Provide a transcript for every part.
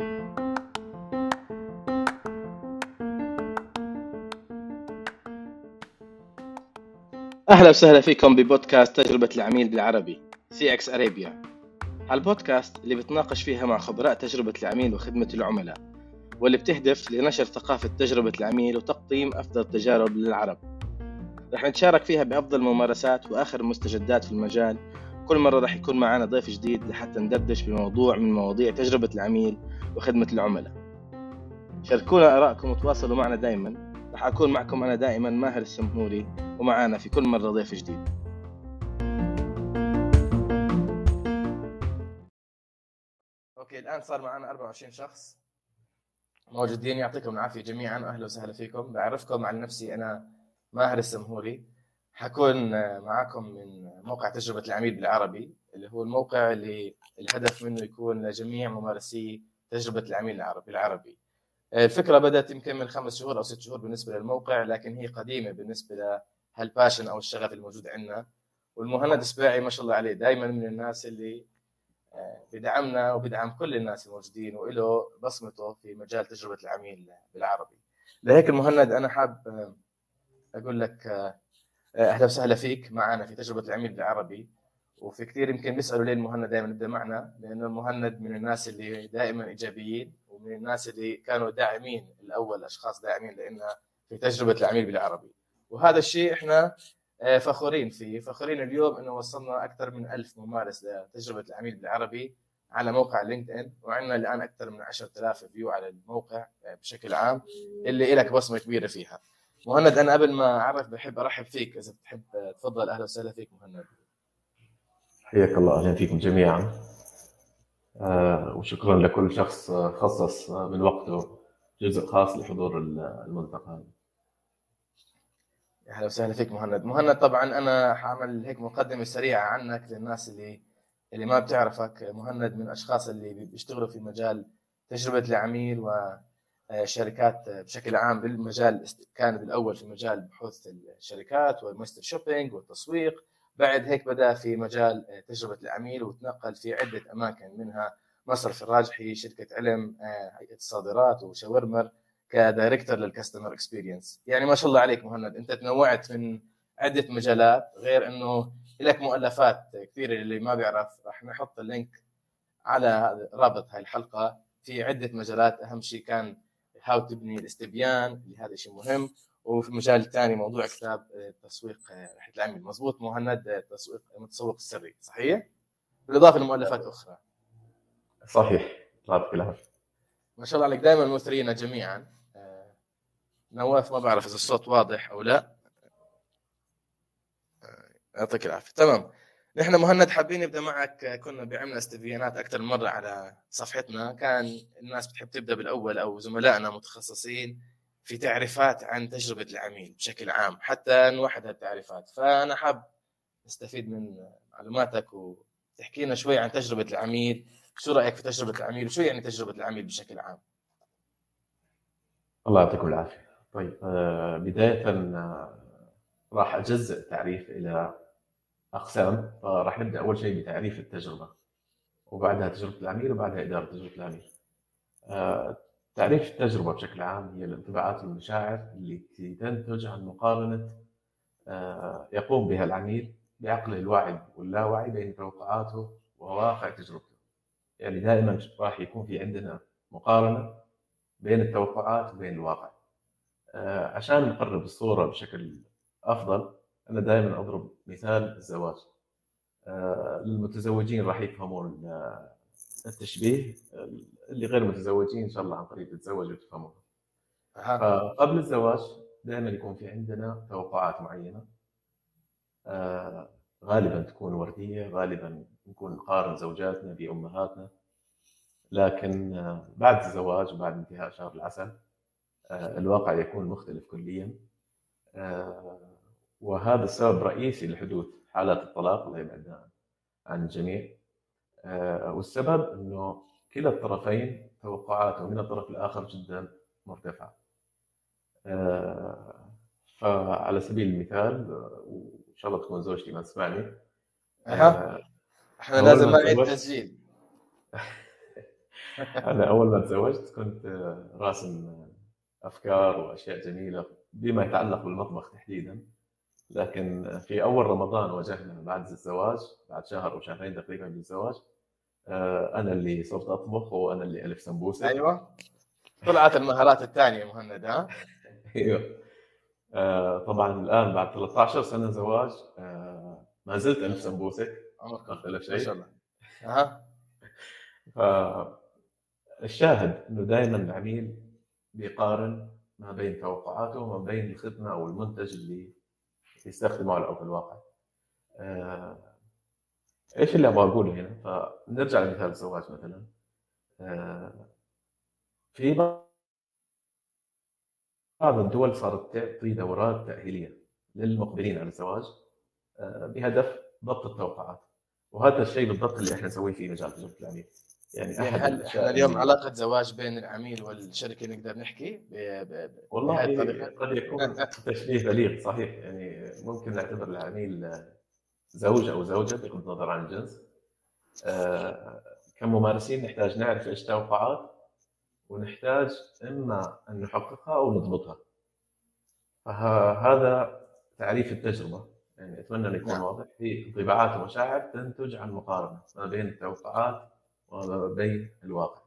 أهلا وسهلا فيكم ببودكاست تجربة العميل بالعربي CX Arabia البودكاست اللي بتناقش فيها مع خبراء تجربة العميل وخدمة العملاء واللي بتهدف لنشر ثقافة تجربة العميل وتقديم أفضل التجارب للعرب. رح نتشارك فيها بأفضل الممارسات وآخر المستجدات في المجال كل مرة رح يكون معنا ضيف جديد لحتى ندردش بموضوع من مواضيع تجربة العميل وخدمة العملاء. شاركونا آرائكم وتواصلوا معنا دائما رح أكون معكم أنا دائما ماهر السمهوري ومعانا في كل مرة ضيف جديد. أوكي الآن صار معنا 24 شخص. موجودين يعطيكم العافية جميعا. أهلا وسهلا فيكم. بعرفكم عن نفسي أنا ماهر السمهوري. حكون معكم من موقع تجربة العميل بالعربي اللي هو الموقع اللي الهدف منه يكون لجميع ممارسي تجربة العميل العربي العربي الفكرة بدأت يمكن من خمس شهور أو ست شهور بالنسبة للموقع لكن هي قديمة بالنسبة لهالباشن أو الشغف الموجود عندنا. والمهند السباعي ما شاء الله عليه دائما من الناس اللي بدعمنا وبدعم كل الناس الموجودين وله بصمته في مجال تجربة العميل بالعربي. لهيك المهند أنا حاب أقول لك أهلا وسهلا فيك معنا في تجربة العميل بالعربي وفي كثير يمكن بيسالوا ليه المهند دائما يبدأ معنا لأنه المهند من الناس اللي دائما إيجابيين ومن الناس اللي كانوا داعمين الأول أشخاص داعمين لنا في تجربة العميل بالعربي. وهذا الشيء إحنا آه، فخورين فيه. فخورين اليوم إنه وصلنا أكثر من ألف ممارس لتجربة العميل بالعربي على موقع LinkedIn وعندنا الآن أكثر من 10000 view على الموقع آه، بشكل عام اللي لك بصمة كبيرة فيها. مهند أنا قبل ما أعرف بحب أرحب فيك إذا بتحب تفضل. أهلا وسهلا فيك مهند. حياك الله. أهلا فيكم جميعا. آه، وشكرا لكل شخص خصص من وقته جزء خاص لحضور الملتقى. أهلا وسهلا فيك مهند. مهند طبعا أنا حاعمل هيك مقدمة سريعة عنك للناس اللي اللي ما بتعرفك. مهند من الأشخاص اللي بيشتغلوا في مجال تجربة العميل وشركات بشكل عام بالمجال كان بالأول في مجال بحوث الشركات وال mystery shopping والتسويق بعد هيك بدأ في مجال تجربة العميل وتنقل في عدة أماكن منها مصرف الراجحي شركة علم هيئة الصادرات وشاورمر ك director لل customer experience يعني ما شاء الله عليك مهند أنت تنوعت من عدة مجالات غير إنه لك مؤلفات كثيرة اللي ما بيعرف راح نحط اللينك على رابط هاي الحلقة. في عدة مجالات أهم شيء كان هاو تبني الاستبيان اللي هذا شيء مهم. وفي المجال الثاني موضوع كتاب تسويق رحلة العمل. مضبوط مهند تسويق المتسوق السري. صحيح؟ بالإضافة لمؤلفات أخرى. صحيح. يعطيك العافيه ما شاء الله عليك. دائما مثرينا جميعا. نواف ما بعرف إذا الصوت واضح أو لا. آه، يعطيك العافية. تمام. نحن مهند حابين نبدأ معك. كنا بعملنا استبيانات أكثر مرة على صفحتنا. كان الناس بتحب تبدأ بالأول أو زملائنا متخصصين في تعريفات عن تجربة العميل بشكل عام حتى نوحد هالتعريفات. فأنا حاب نستفيد من معلوماتك وتحكي لنا شوي عن تجربة العميل. شو رأيك في تجربة العميل؟ وشو يعني تجربة العميل بشكل عام؟ الله يعطيكم العافية. طيب آه، بداية آه، راح أجزء التعريف إلى أقسام. فراح نبدأ أول شيء بتعريف التجربة وبعدها تجربة العميل وبعدها إدارة تجربة العميل. آه، تعريف التجربة بشكل عام هي الانطباعات والمشاعر التي تنتج عن مقارنة يقوم بها العميل بعقله الواعي واللاواعي بين توقعاته وواقع تجربته. يعني دائما راح يكون في عندنا مقارنة بين التوقعات وبين الواقع. آه، عشان نقرب الصورة بشكل أفضل أنا دائما أضرب مثال الزواج. آه، المتزوجين راح يفهمون التشبيه اللي غير متزوجين إن شاء الله عن قريب يتزوجوا وتفهمون قبل الزواج دائما يكون في عندنا توقعات معينة. آه، غالبا تكون وردية غالبا نكون نقارن زوجاتنا بأمهاتنا. لكن بعد الزواج وبعد انتهاء شهر العسل آه، الواقع يكون مختلف كليا. آه، وهذا السبب رئيسي لحدوث حالات الطلاق الله يبعدنا عن الجميع. آه، والسبب إنه كلا الطرفين توقعاته من الطرف الآخر جدا مرتفعة. فعلى سبيل المثال وإن شاء الله تكون زوجتي ما تسمعني. إحنا لازم نعيد تسجيل. أنا أول ما تزوجت كنت راسم أفكار وأشياء جميلة بما يتعلق بالمطبخ تحديدا. لكن في أول رمضان واجهنا بعد الزواج بعد شهر أو شهرين تقريبا من الزواج آه، أنا اللي صرت أطبخ وأنا اللي ألف سمبوسه أيوه. طلعت المهارات الثانية مهند ها؟ أيوه. آه، طبعا الآن بعد 13 سنة زواج آه، ما زلت ألف سمبوسه عمرك ما اختلف ما شيء شاء الله. أها. فالشاهد إنه دائما العميل بيقارن ما بين توقعاته وما بين الخدمة أو المنتج اللي يستخدمه على أرض الواقع. آه، إيش اللي أبغى أقوله هنا؟ فنرجع لمثال الزواج مثلا. آه، في بعض الدول صارت تعطي دورات تأهيلية للمقبلين على الزواج آه، بهدف ضبط التوقعات. وهذا الشيء بالضبط اللي إحنا نسويه في مجال تجربه العميل. يعني يعني أحد هل إحنا اليوم اللي- علاقة زواج بين العميل والشركة نقدر نحكي ب... ب... والله؟ قد يكون تشبيه بليغ صحيح. يعني ممكن نعتبر العميل زوج أو زوجة بغض النظر عن الجنس. آه، كممارسين نحتاج نعرف إيش توقعات ونحتاج إما أن نحققها أو نضبطها. فهذا تعريف التجربة. يعني أتمنى أن يكون نعم. واضح. في انطباعات ومشاعر تنتج عن مقارنة ما بين التوقعات وما بين الواقع.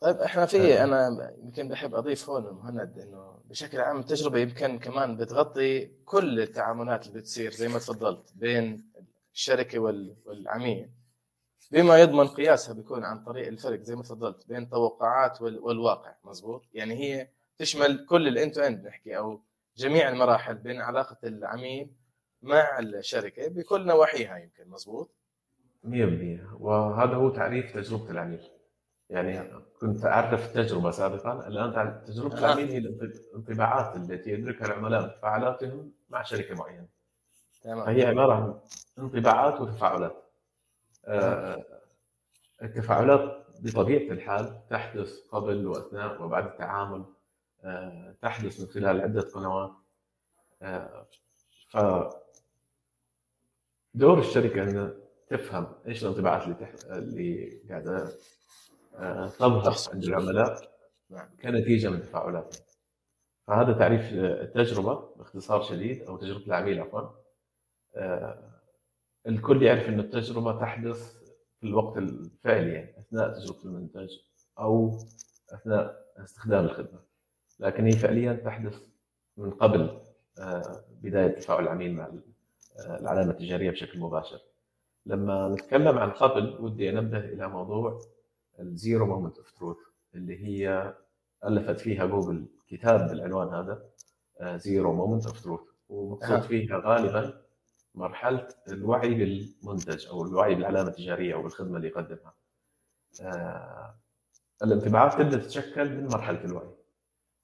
طيب إحنا في آه. أنا يمكن بحب أضيف هون مهند إنه بشكل عام التجربة يمكن كمان بتغطي كل التعاملات اللي بتصير زي ما تفضلت بين الشركة وال- والعميل. بما يضمن قياسها بيكون عن طريق الفرق زي ما تفضلت بين التوقعات وال- والواقع مزبوط يعني هي تشمل كل ال end to end نحكي أو جميع المراحل بين علاقة العميل مع الشركة بكل نواحيها يمكن مزبوط 100% وهذا هو تعريف تجربة العميل. يعني كنت أعرف التجربة سابقا تعرف تجربة آه. العميل هي الانطباعات التي يدركها العملاء من تفاعلاتهم مع شركة معينة. تمام. فهي عبارة عن انطباعات وتفاعلات. آه، التفاعلات بطبيعة الحال تحدث قبل وأثناء وبعد التعامل. آه، تحدث من خلال عدة قنوات. آه، ف دور الشركة أن تفهم إيش الانطباعات اللي تح... اللي قاعدة آه، تظهر. عند العملاء نعم. كنتيجة من تفاعلاتهم. فهذا تعريف التجربة باختصار شديد أو تجربة العميل عفوا. آه، الكل يعرف أن التجربة تحدث في الوقت الفعلي يعني أثناء تجربة المنتج أو أثناء استخدام الخدمة. لكن هي فعليا تحدث من قبل آه، بداية تفاعل العميل مع آه، العلامة التجارية بشكل مباشر. لما نتكلم عن قبل ودي أنبه إلى موضوع ال zero moment of truth اللي هي ألفت فيها جوجل كتاب بالعنوان هذا zero moment of truth ومقصود أها. فيها غالبا مرحلة الوعي بالمنتج أو الوعي بالعلامة التجارية أو بالخدمة اللي يقدمها. آه، الانطباعات تبدأ تتشكل من مرحلة الوعي.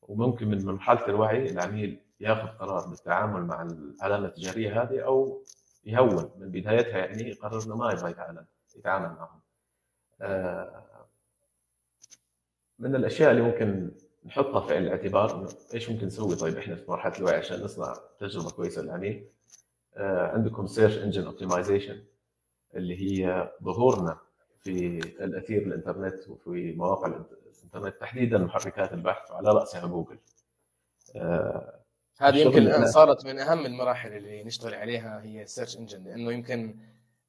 وممكن من مرحلة الوعي العميل ياخذ قرار بالتعامل مع العلامة التجارية هذه أو يهون من بدايتها يعني يقرر إنه ما يبغى يتعامل يتعامل معهم. آه، من الأشياء اللي ممكن نحطها في الاعتبار إنه إيش ممكن نسوي طيب إحنا في مرحلة الوعي عشان نصنع تجربة كويسة للعميل. آه، عندكم search engine optimization اللي هي ظهورنا في الأثير الإنترنت وفي مواقع الإنترنت تحديدا محركات البحث وعلى رأسها جوجل. هذه يمكن الان صارت من أهم المراحل اللي نشتغل عليها هي ال search engine لأنه يمكن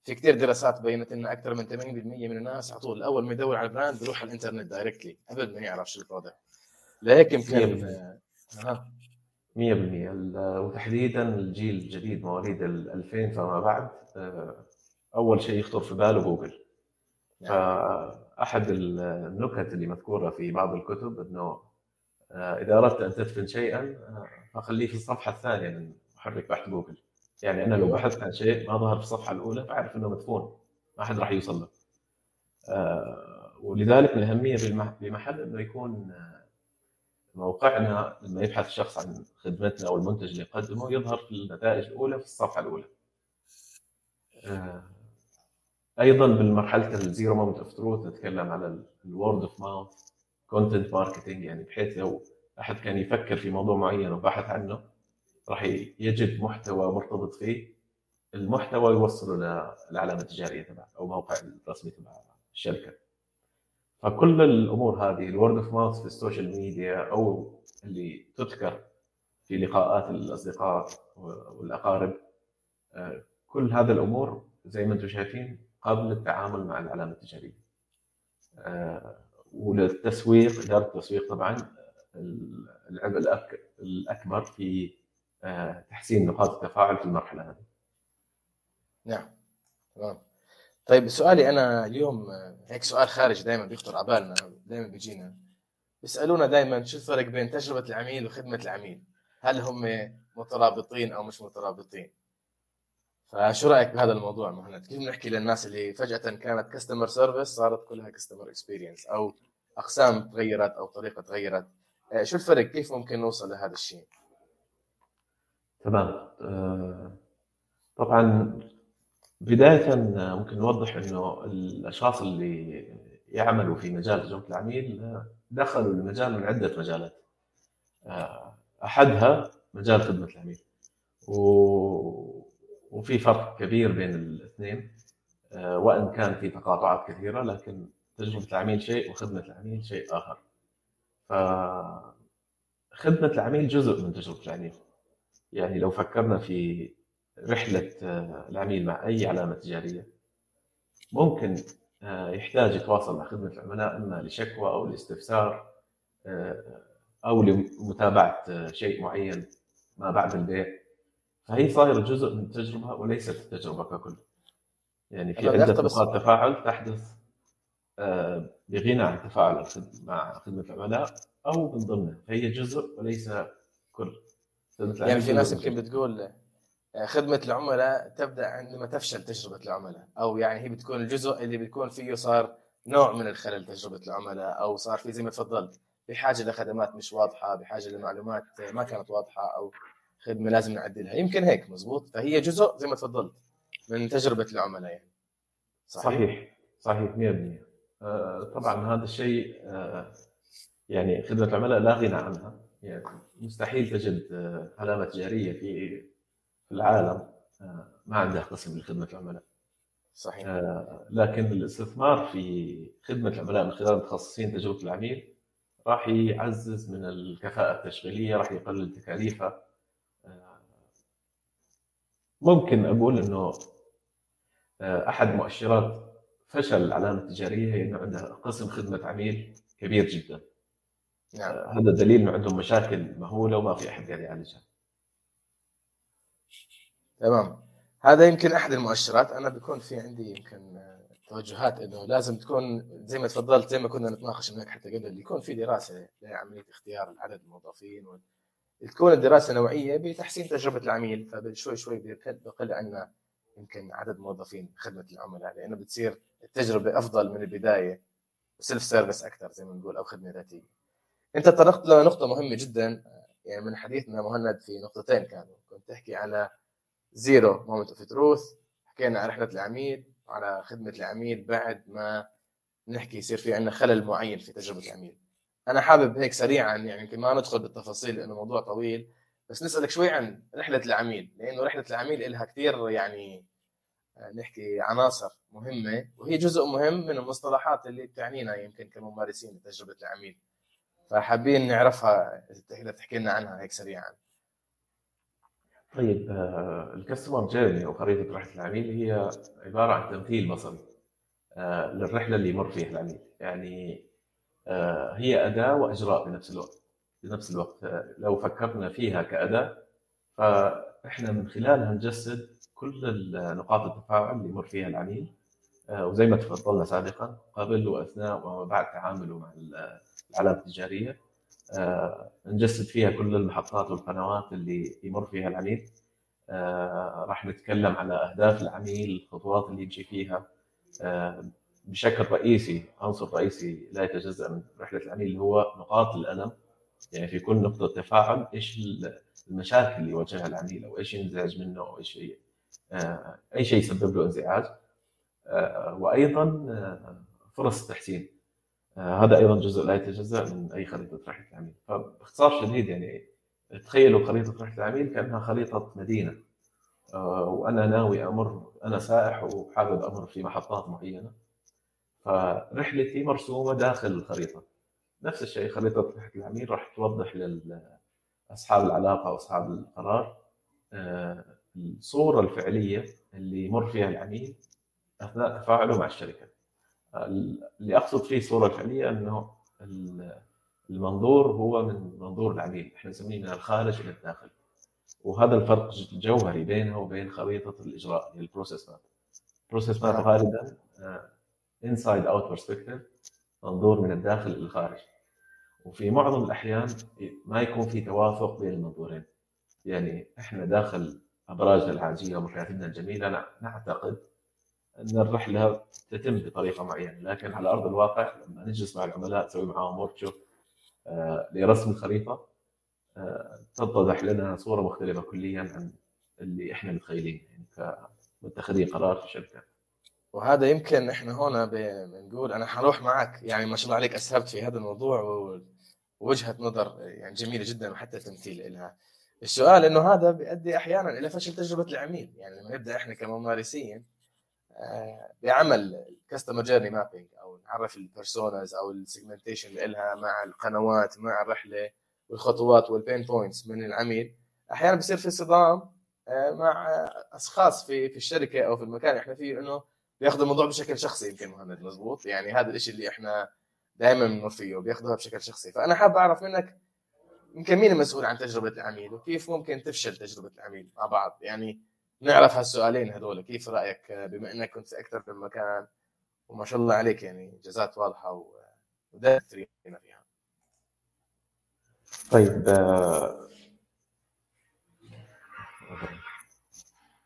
في كثير دراسات بينت إن أكثر من 80% من الناس على طول أول ما يدور على ال brand بيروح على الإنترنت directly قبل ما يعرف شو ال product لهيك يمكن 100%. آه. 100% ال- وتحديدا الجيل الجديد مواليد ال 2000 فما بعد آه، أول شيء يخطر في باله جوجل نعم. فأحد النكت اللي مذكورة في بعض الكتب إنه آه، إذا أردت أن تدفن شيئا فخليه في الصفحة الثانية من محرك بحث جوجل يعني أنا لو أيوة. بحثت عن شيء ما ظهر في الصفحة الأولى فاعرف إنه مدفون ما حد راح يوصل له آه، ولذلك الاهميه بالمح- بمحل إنه يكون آه، موقعنا لما يبحث الشخص عن خدمتنا أو المنتج اللي نقدمه يظهر في النتائج الأولى في الصفحة الأولى. آه، أيضا بالمرحلة ال zero moment of truth نتكلم على ال word of mouth content marketing يعني بحيث لو أحد كان يفكر في موضوع معين وبحث عنه راح يجد محتوى مرتبط فيه المحتوى يوصله للعلامه التجاريه تبعه أو موقع الرسمي تبع الشركة. فكل الأمور هذه ال word of mouth في ال social media أو اللي تذكر في لقاءات الأصدقاء والأقارب آه، كل هذه الأمور زي ما أنتم شايفين قبل التعامل مع العلامة التجارية. آه، وللتسويق إدارة التسويق طبعا العبء الأكبر في آه، تحسين نقاط التفاعل في المرحلة هذه. نعم تمام. طيب سؤالي أنا اليوم هيك سؤال خارج دائما بيخطر على بالنا دائما بيجينا بيسألونا دائما شو الفرق بين تجربة العميل وخدمة العميل؟ هل هم مترابطين أو مش مترابطين؟ فشو رأيك بهذا الموضوع مهند؟ كيف بنحكي للناس اللي فجأة كانت customer service صارت كلها customer experience أو أقسام تغيرت أو طريقة تغيرت آه، شو الفرق؟ كيف ممكن نوصل لهذا الشيء؟ تمام. آه، طبعا بداية ممكن نوضح إنه الأشخاص اللي يعملوا في مجال تجربة العميل دخلوا المجال من عدة مجالات. آه، أحدها مجال خدمة العميل. و... وفي فرق كبير بين الاثنين. آه، وإن كان في تقاطعات كثيرة لكن تجربة العميل شيء وخدمة العميل شيء آخر. فخدمة العميل جزء من تجربة العميل يعني لو فكرنا في رحلة آه، العميل مع أي علامة تجارية ممكن آه، يحتاج يتواصل مع خدمة العملاء إما لشكوى أو لاستفسار آه، أو لمتابعة شيء معين ما بعد البيع. فهي صايرة جزء من التجربة وليست التجربة ككل. يعني في عدة نقاط تفاعل تحدث. بغنى عن التفاعل مع خدمة العملاء أو من ضمنه. فهي جزء وليس كل. يعني في ناس يمكن بتقول خدمة العملاء تبدأ عندما تفشل تجربة العملاء أو يعني هي بتكون الجزء اللي بيكون فيه صار نوع من الخلل تجربة العملاء أو صار في زي ما تفضلت بحاجة لخدمات مش واضحة بحاجة لمعلومات ما كانت واضحة أو خدمة لازم نعدلها. يمكن هيك مزبوط فهي جزء زي ما تفضلت من تجربة العملاء يعني. صحيح؟ صحيح. 100% آه، طبعا هذا الشيء آه، يعني خدمة العملاء لا غنى عنها. يعني مستحيل تجد آه، علامة تجارية في في العالم آه، ما عندها قسم لخدمة العملاء. صحيح. آه، لكن الاستثمار في خدمة العملاء من خلال متخصصين تجربة العميل راح يعزز من الكفاءة التشغيلية راح يقلل تكاليفها. آه، ممكن أقول إنه أحد مؤشرات فشل العلامه التجارية هي إنه عندها قسم خدمة عميل كبير جدا. نعم. هذا دليل إنه عندهم مشاكل مهوله وما في أحد قاعد يعالجها. تمام. هذا يمكن أحد المؤشرات. أنا بيكون في عندي يمكن توجهات إنه لازم تكون زي ما تفضلت زي ما كنا نتناقش هناك حتى قبل يكون في دراسة لعملية اختيار عدد الموظفين و... تكون الدراسة نوعية بتحسين تجربة العميل. فشوي شوي بقل عندنا يمكن عدد موظفين خدمة العملاء لأنه بتصير التجربة أفضل من البداية self service أكثر زي ما نقول أو خدمة ذاتية. أنت تطرقت لنقطه مهمة جدا يعني من حديثنا مهند في نقطتين كانوا. كنت تحكي على zero moment of truth حكينا عن رحلة العميل وعلى خدمة العميل بعد ما نحكي يصير في عندنا خلل معين في تجربة العميل. أنا حابب هيك سريعا يعني يمكن ما ندخل بالتفاصيل لأنه موضوع طويل. بس نسألك شوي عن رحلة العميل لأنه رحلة العميل لها كثير يعني آه، نحكي عناصر مهمة وهي جزء مهم من المصطلحات اللي بتعنينا يمكن كممارسين لتجربه العميل. فحابين نعرفها إذا تحكي لنا عنها هيك سريعا. طيب آه، الكاستمر جيرني أو خريطة رحلة العميل هي عبارة عن تمثيل بصري آه، للرحلة اللي يمر فيها العميل. يعني هي أداة وأجراء بنفس الوقت. بنفس الوقت لو فكرنا فيها كأداة فإحنا من خلالها نجسد كل نقاط التفاعل اللي يمر فيها العميل. وزي ما تفضلنا سابقا قبل وأثناء وما بعد تعامله مع العلامة التجارية آه، نجسد فيها كل المحطات والقنوات اللي يمر فيها العميل. آه، راح نتكلم على أهداف العميل الخطوات اللي يمشي فيها. آه، بشكل رئيسي عنصر رئيسي لا يتجزأ من رحلة العميل اللي هو نقاط الألم. يعني في كل نقطة تفاعل إيش المشاكل اللي يواجهها العميل أو إيش ينزعج منه أو إيش أي شيء يسبب له انزعاج. وأيضا فرص التحسين. آه، هذا أيضا جزء لا يتجزأ من أي خريطة رحله العميل. فباختصار شديد يعني تخيلوا خريطة رحله العميل كأنها خريطة مدينة. آه، وأنا ناوي أمر أنا سائح وحابب أمر في محطات معينة. فرحلتي مرسومة داخل الخريطة. نفس الشيء خريطه رحله العميل راح توضح لاصحاب العلاقة وأصحاب القرار آه، الصورة الفعلية اللي يمر فيها العميل أثناء تفاعله مع الشركة. اللي أقصد فيه الصورة الفعلية إنه المنظور هو من منظور العميل، إحنا نسميه من الخارج إلى الداخل. وهذا الفرق الجوهري بينه وبين خريطة الإجراء هي ال process map. ال process map غالبا inside out perspective منظور من الداخل إلى الخارج. وفي معظم الأحيان ما يكون في توافق بين المنظورين. يعني إحنا داخل ابراجنا العاجيه ومكاتبنا الجميلة نعتقد أن الرحلة تتم بطريقة معينة لكن على أرض الواقع لما نجلس مع العملاء نسوي معاهم ورك آه لرسم الخريطه آه تتضح لنا صورة مختلفة كليا عن اللي إحنا متخيلين يعني كمتخذين قرار في الشركة. وهذا يمكن إحنا هنا بنقول أنا حروح معك. يعني ما شاء الله عليك أسهبت في هذا الموضوع ووجهة نظر يعني جميلة جدا وحتى تمثيل لها. السؤال إنه هذا بيؤدي أحيانا إلى فشل تجربة العميل. يعني لما نبدأ إحنا كممارسين آه، بعمل customer journey mapping أو نعرف ال personas أو ال segmentation لها مع القنوات مع الرحلة والخطوات وال pain points من العميل. أحيانا بصير في صدام آه، مع أشخاص في في الشركة أو في المكان اللي إحنا فيه إنه بياخذوا الموضوع بشكل شخصي يمكن مهند مضبوط يعني هذا الشيء اللي إحنا دائما بنمر فيه بياخذوها بشكل شخصي. فأنا حاب أعرف منك يمكن مين المسؤول عن تجربة العميل؟ وكيف ممكن تفشل تجربة العميل مع بعض؟ يعني نعرف هالسؤالين هذول كيف رأيك؟ بما إنك كنت أكثر من مكان وما شاء الله عليك يعني جزات واضحة ودائما فيها. طيب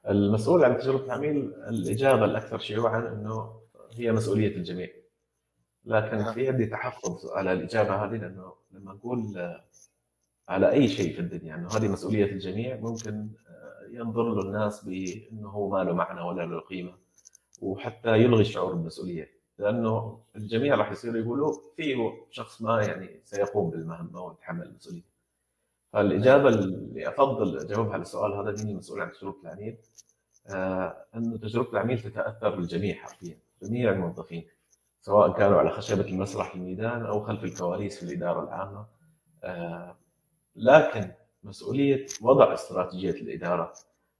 المسؤول عن تجربة العميل الإجابة الأكثر شيوعا إنه هي مسؤولية الجميع. لكن في عندي تحفظ على الإجابة هذه لأنه لما نقول على أي شيء في الدنيا إنه هذه مسؤولية الجميع ممكن آه، ينظر له الناس بإنه هو ما له معنى ولا له قيمة وحتى يلغي الشعور بالمسؤولية. لأنه الجميع راح يصيروا يقولوا في شخص ما يعني سيقوم بالمهمة ويتحمل المسؤولية. فالاجابه اللي أفضل أجاوبها على السؤال هذا مين المسؤول عن تجربة العميل؟ آه انه تجربة العميل تتأثر بالجميع حرفيا جميع الموظفين سواء كانوا على خشبة المسرح في الميدان أو خلف الكواليس في الإدارة العامة آه لكن مسؤولية وضع استراتيجية الإدارة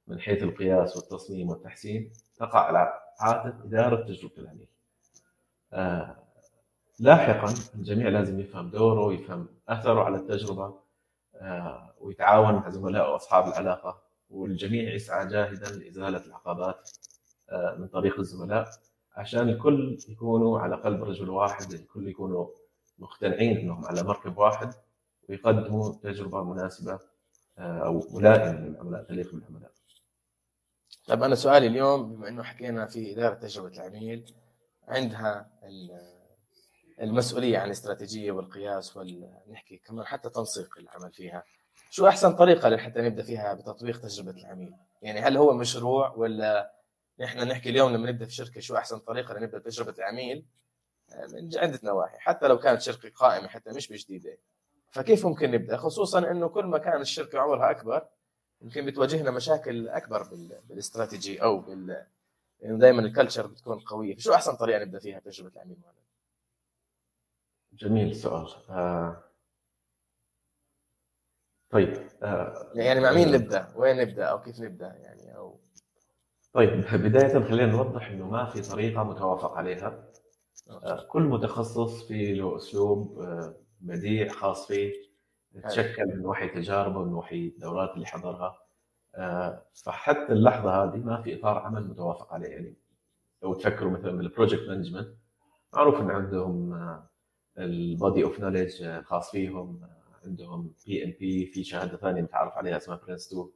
من حيث القياس والتصميم والتحسين تقع على عاتق إدارة تجربة العميل. آه لاحقا الجميع لازم يفهم دوره ويفهم أثره على التجربة ويتعاون مع زملائه وأصحاب العلاقة والجميع يسعى جاهدا لإزالة العقبات آه من طريق الزملاء عشان الكل يكونوا على قلب رجل واحد، الكل يكونوا مقتنعين إنهم على مركب واحد ويقدموا تجربة مناسبة آه، أو ملائمه للعملاء تليق بالعملاء. طيب أنا سؤالي اليوم بما إنه حكينا في إدارة تجربة العميل عندها المسؤولية عن الاستراتيجية والقياس ونحكي كمان حتى تنسيق العمل فيها. شو أحسن طريقة لحتى نبدا فيها بتطبيق تجربة العميل؟ يعني هل هو مشروع ولا نحن نحكي اليوم لما نبدأ في شركة شو أحسن طريقة لنبدا بتجربه العميل؟ من عده نواحي حتى لو كانت شركة قائمة حتى مش بجديدة فكيف ممكن نبدأ خصوصا إنه كل ما كان الشركة عمرها أكبر يمكن بتواجهنا مشاكل أكبر بالاستراتيجي أو بال دائما الكلتشر بتكون قوية شو أحسن طريقة نبدأ فيها تجربه العميل هذا جميل السؤال آه... طيب آه... يعني مع مين نبدأ؟ وين نبدأ؟ أو كيف نبدأ يعني؟ أو طيب بداية خلينا نوضح إنه ما في طريقة متوافق عليها. آه كل متخصص في له أسلوب آه بديع خاص فيه تشكل من وحي تجاربه من وحي الدورات اللي حضرها. آه، فحتى اللحظة هذه ما في إطار عمل متوافق عليه. يعني لو تفكروا مثلا بال project management معروف إن عندهم ال body of knowledge خاص فيهم آه، عندهم PMP في شهادة ثانية متعرف عليها اسمها PRINCE2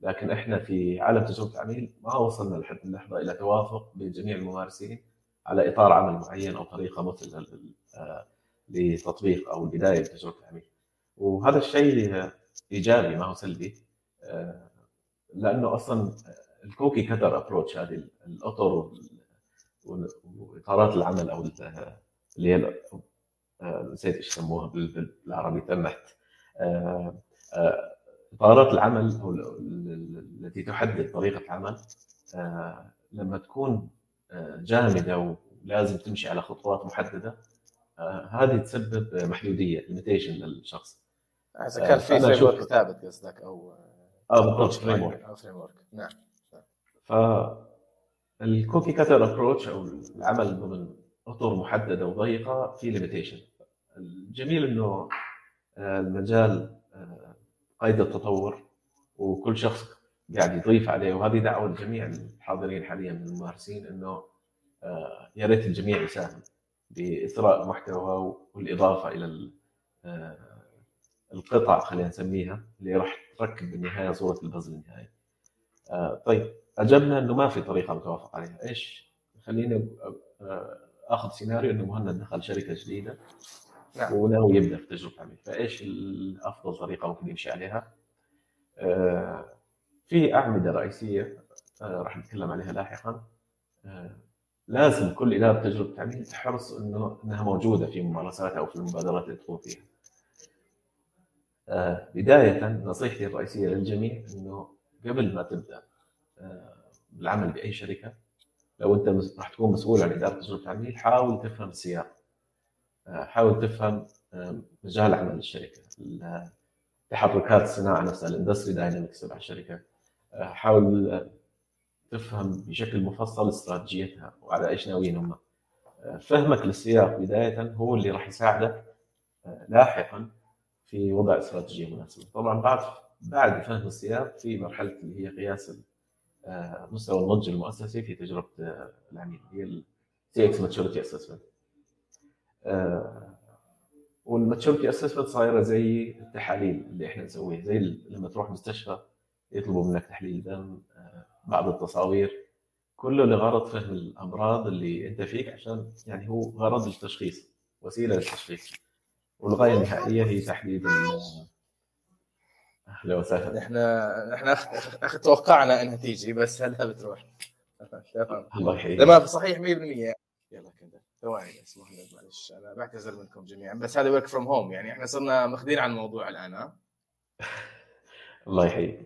لكن إحنا في عالم تجربة العميل ما وصلنا لحد اللحظه إلى توافق بين جميع الممارسين على إطار عمل معين أو طريقة مثلى لتطبيق أو البدايه لتجربه العميل وهذا الشيء إيجابي ما هو سلبي آه، لأنه أصلا ال cookie cutter approach هذه الأطر وإطارات العمل أو اللي هي آه، نسيت إيش يسموها بالعربي تمحت آه، اطارات العمل أو التي تحدد طريقة العمل لما تكون جامدة لازم تمشي على خطوات محددة آه، هذه تسبب محدودية limitation للشخص. إذا كان في فريم ورك ثابت قصدك أو آه بالضبط framework أو framework نعم. فال cookie cutter approach أو العمل ضمن أطر محددة وضيقة في limitation الجميل إنه آه، المجال آه، قيد التطور وكل شخص قاعد يضيف عليه وهذه دعوة لجميع الحاضرين حاليا من الممارسين إنه آه، يا ريت الجميع يساهم بإثراء محتوى والإضافة إلى ال- القطع خلينا نسميها اللي راح تركب بالنهاية صورة البازل النهائي. طيب أجبنا إنه ما في طريقة متوافق عليها، إيش؟ خليني آخذ سيناريو إنه مهند دخل شركة جديدة نعم. وناوي يبدا في تجربه عمل، فإيش الأفضل طريقة ممكن يمشي عليها؟ آه، في أعمدة رئيسية آه، راح نتكلم عليها لاحقا آه، لازم كل إدارة تجربة عميل تحرص إنه إنها موجودة في ممارساتها أو في المبادرات اللي تقوم فيها. بداية نصيحتي الرئيسية للجميع إنه قبل ما تبدأ بالعمل بأي شركة لو أنت راح تكون مسؤول عن إدارة تجربة العميل حاول تفهم السياق حاول تفهم آه، مجال عمل الشركة ال- تحركات الصناعه نفسها ال industry dynamics تبع الشركة. آه، حاول آه، تفهم بشكل مفصل استراتيجيتها وعلى إيش ناويين هم. آه، فهمك للسياق بداية هو اللي راح يساعدك آه، لاحقا في وضع استراتيجية مناسبة. طبعا بعد بعد فهم السياق في مرحلة اللي هي قياس آه، مستوى النضج المؤسسي في تجربة آه، العميل هي ال CX maturity assessment وال maturity assessment صايره زي التحاليل اللي إحنا نسويها زي لما تروح مستشفى يطلبوا منك تحليل دم آه، بعض التصاوير كله لغرض فهم الأمراض اللي أنت فيك عشان يعني هو غرض التشخيص وسيلة للتشخيص والغاية النهائية هي تحديد ال- أهلا وسهلا إحنا إحنا توقعنا إنها تيجي بس هلا بتروح؟ تمام الله يحييك. تمام صحيح 100% يلا كذا ثواني بس مهند معلش. أنا بعتذر منكم جميعا بس هذا ورك فروم هوم يعني إحنا صرنا ماخذين عن الموضوع الآن ها؟ الله يحييك.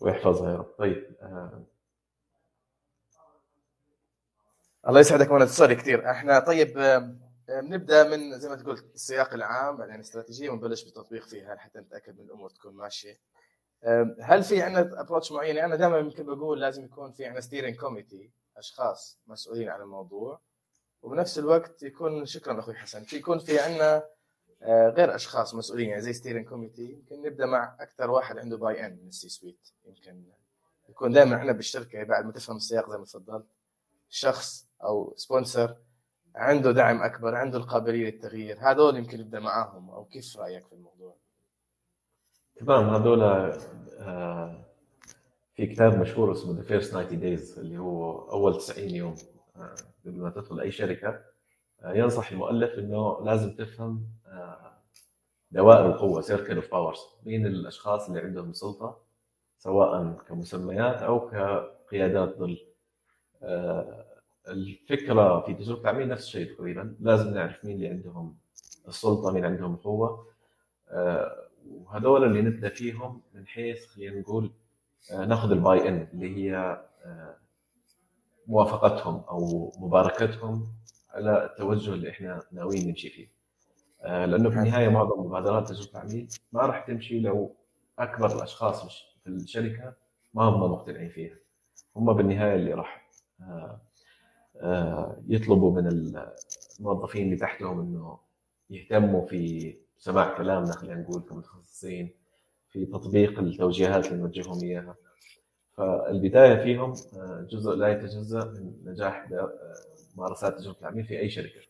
ويحفظها يا رب طيب آه، الله يسعدك مهند سوري كثير. إحنا طيب آم، آم، نبدا من زي ما قلت السياق العام بعدين الاستراتيجيه ونبلش بالتطبيق فيها حتى نتأكد من الأمور تكون ماشية. هل في عندنا approach معين؟ أنا دائما يمكن بقول لازم يكون في عندنا steering committee أشخاص مسؤولين عن الموضوع. وبنفس الوقت يكون شكرا أخوي حسن يكون في عندنا آه، غير أشخاص مسؤولين يعني زي steering committee يمكن نبدأ مع أكثر واحد عنده buy-in من ال C-suite. يمكن يكون دائما إحنا بالشركة بعد ما تفهم السياق زي ما تفضلت شخص أو sponsor عنده دعم أكبر عنده القابلية للتغيير هذول يمكن نبدأ معاهم أو كيف رأيك في الموضوع؟ تمام هذول آه، في كتاب مشهور اسمه The First 90 Days اللي هو أول 90 يوم. آه، قبل ما تدخل أي شركة آه، ينصح المؤلف إنه لازم تفهم آه، دوائر القوة Circle of Powers مين الأشخاص اللي عندهم سلطة سواء كمسميات أو كقيادات ظل. آه، الفكرة في تجربة العميل نفس الشيء تقريبا لازم نعرف مين اللي عندهم السلطة مين عندهم القوة. آه، وهذول اللي نبدأ فيهم من حيث خلينا نقول ناخذ الباي ان اللي هي موافقتهم أو مباركتهم على التوجه اللي إحنا ناويين نمشي فيه. آه، لأنه في النهاية معظم مبادرات تجربه العميل ما راح تمشي لو أكبر الأشخاص في الشركة ما هم مقتنعين فيها. هم بالنهاية اللي راح آه، آه، يطلبوا من الموظفين اللي تحتهم إنه يهتموا في سماع كلامنا خلينا نقول كمتخصصين في تطبيق التوجيهات اللي نوجههم إياها فالبداية فيهم آه، جزء لا يتجزأ من نجاح آه، ممارسات تجربه العميل في أي شركة.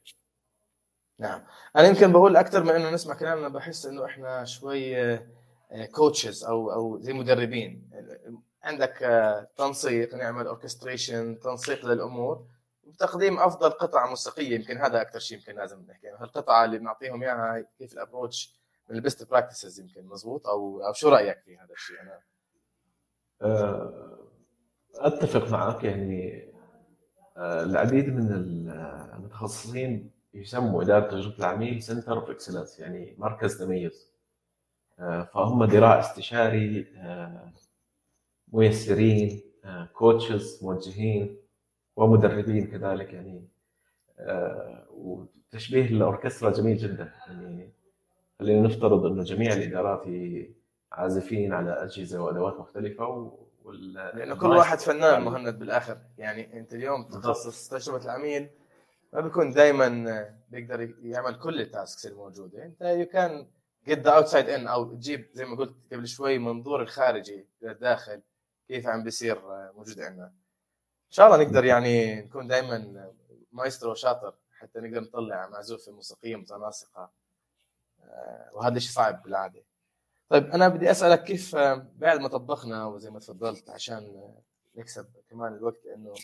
نعم. أنا يمكن بقول أكثر من إنه نسمع كلامنا بحس إنه إحنا شوي coaches أو أو زي مدربين. عندك آه، تنسيق نعمل orchestration تنسيق للأمور وتقديم أفضل قطعة موسيقية. يمكن هذا أكثر شيء يمكن لازم نحكي. عنه القطعه اللي بنعطيهم إياها كيف ال approach من ال best practices يمكن مزبوط؟ أو أو شو رأيك في هذا الشيء؟ أنا آه، أتفق معك يعني آه، العديد من المتخصصين يسموا إدارة تجربة العميل center of excellence يعني مركز تميز. آه، فهم ذراع استشاري آه، ميسرين coaches موجهين ومدربين كذلك يعني آه، وتشبيه الأوركسترا جميل جدا يعني خلينا نفترض إنه جميع الإدارات عازفين على أجهزة وأدوات مختلفة وال... لأنه كل واحد فنان مهند بالآخر. يعني أنت اليوم تخصص تجربه العميل ما بيكون دائما بيقدر يعمل كل ال tasks الموجودة. أنت you can get the outside in أو تجيب زي ما قلت قبل شوي منظور الخارجي للداخل كيف عم بيصير موجود عندنا. إن شاء الله نقدر يعني نكون دائما مايسترو شاطر حتى نقدر نطلع معزوفه موسيقية متناسقة. آه، وهذا شيء صعب بالعادة. طيب أنا بدي أسألك كيف آه، بعد ما طبخنا وزي ما تفضلت عشان نكسب كمان الوقت لأنه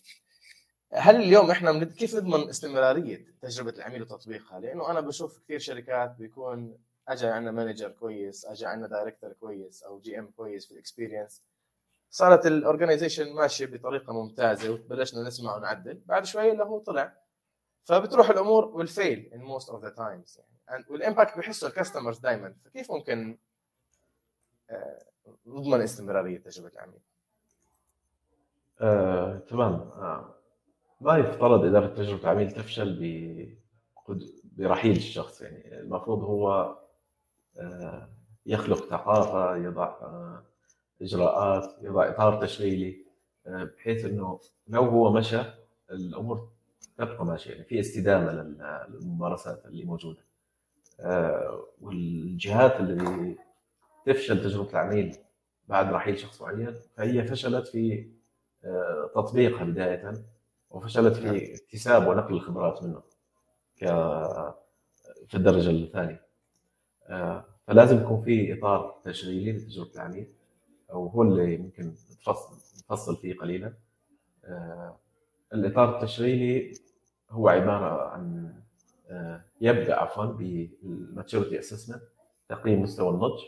هل اليوم إحنا كيف نضمن استمرارية تجربة العميل وتطبيقها؟ لأنه أنا بشوف كثير شركات بيكون اجى عندنا manager كويس، اجى عندنا director كويس أو GM كويس في ال experience صارت ال organization ماشية بطريقة ممتازة وبلشنا نسمع ونعدل، بعد شوي اللي هو طلع. فبتروح الأمور وال fail in most of the times يعني. وال impact بيحسه ال customers دائما فكيف ممكن آه، نضمن استمرارية تجربة العميل؟ آه، تمام آه. ما يفترض إدارة تجربة العميل تفشل برحيل الشخص يعني المفروض هو آه، يخلق ثقافة يضع آه، إجراءات يضع إطار تشغيلي آه، بحيث إنه لو هو مشى الأمور تبقى ماشية يعني في استدامة للممارسات اللي موجودة والجهات اللي تفشل تجربة العميل بعد رحيل شخص معين فهي فشلت في تطبيقها بداية وفشلت في نعم. اكتساب ونقل الخبرات منه ك في الدرجة الثانية آه، فلازم يكون في إطار تشغيلي لتجربة العميل أو هو اللي ممكن نفصل فيه قليلا آه، الإطار التشغيلي هو عبارة عن آه، يبدأ عفوا بالماتشورتي اسسمنت تقييم مستوى النضج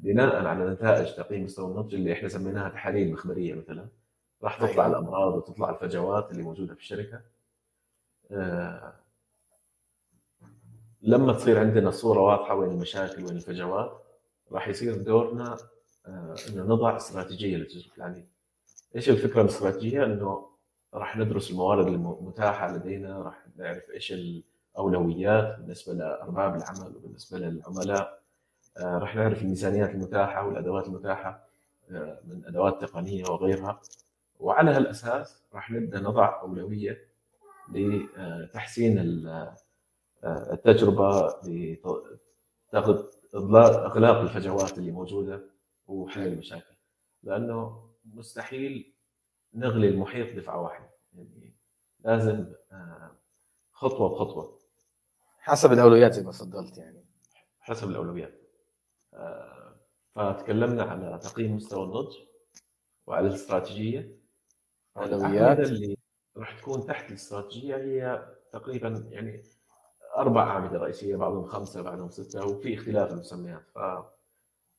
بناء على نتائج تقييم مستوى النضج اللي إحنا سميناها تحاليل مخبرية مثلا راح تطلع أيوة. الأمراض وتطلع الفجوات اللي موجودة في الشركة آه، لما تصير عندنا صورة واضحة وين المشاكل وين الفجوات راح يصير دورنا آه، إنه نضع استراتيجية لتجربه العميل. إيش الفكرة الاستراتيجية؟ إنه راح ندرس الموارد المتاحة لدينا، راح نعرف إيش الأولويات بالنسبة لأرباب العمل وبالنسبة للعملاء. آه، راح نعرف الميزانيات المتاحة والأدوات المتاحة من أدوات تقنية وغيرها. وعلى هالأساس راح نبدأ نضع أولوية لتحسين التجربة إغلاق الفجوات اللي موجودة وحل المشاكل. لأنه مستحيل نغلي المحيط دفعة واحدة. يعني لازم آه، خطوة بخطوة. حسب الأولويات زي ما تفضلت يعني. حسب الأولويات. آه، فتكلمنا على تقييم مستوى النضج وعلى الاستراتيجية. الاولويات اللي راح تكون تحت الاستراتيجية هي تقريبا يعني أربع أعمدة رئيسية بعضهم خمسة بعضهم ستة وفي اختلاف المسميات. ف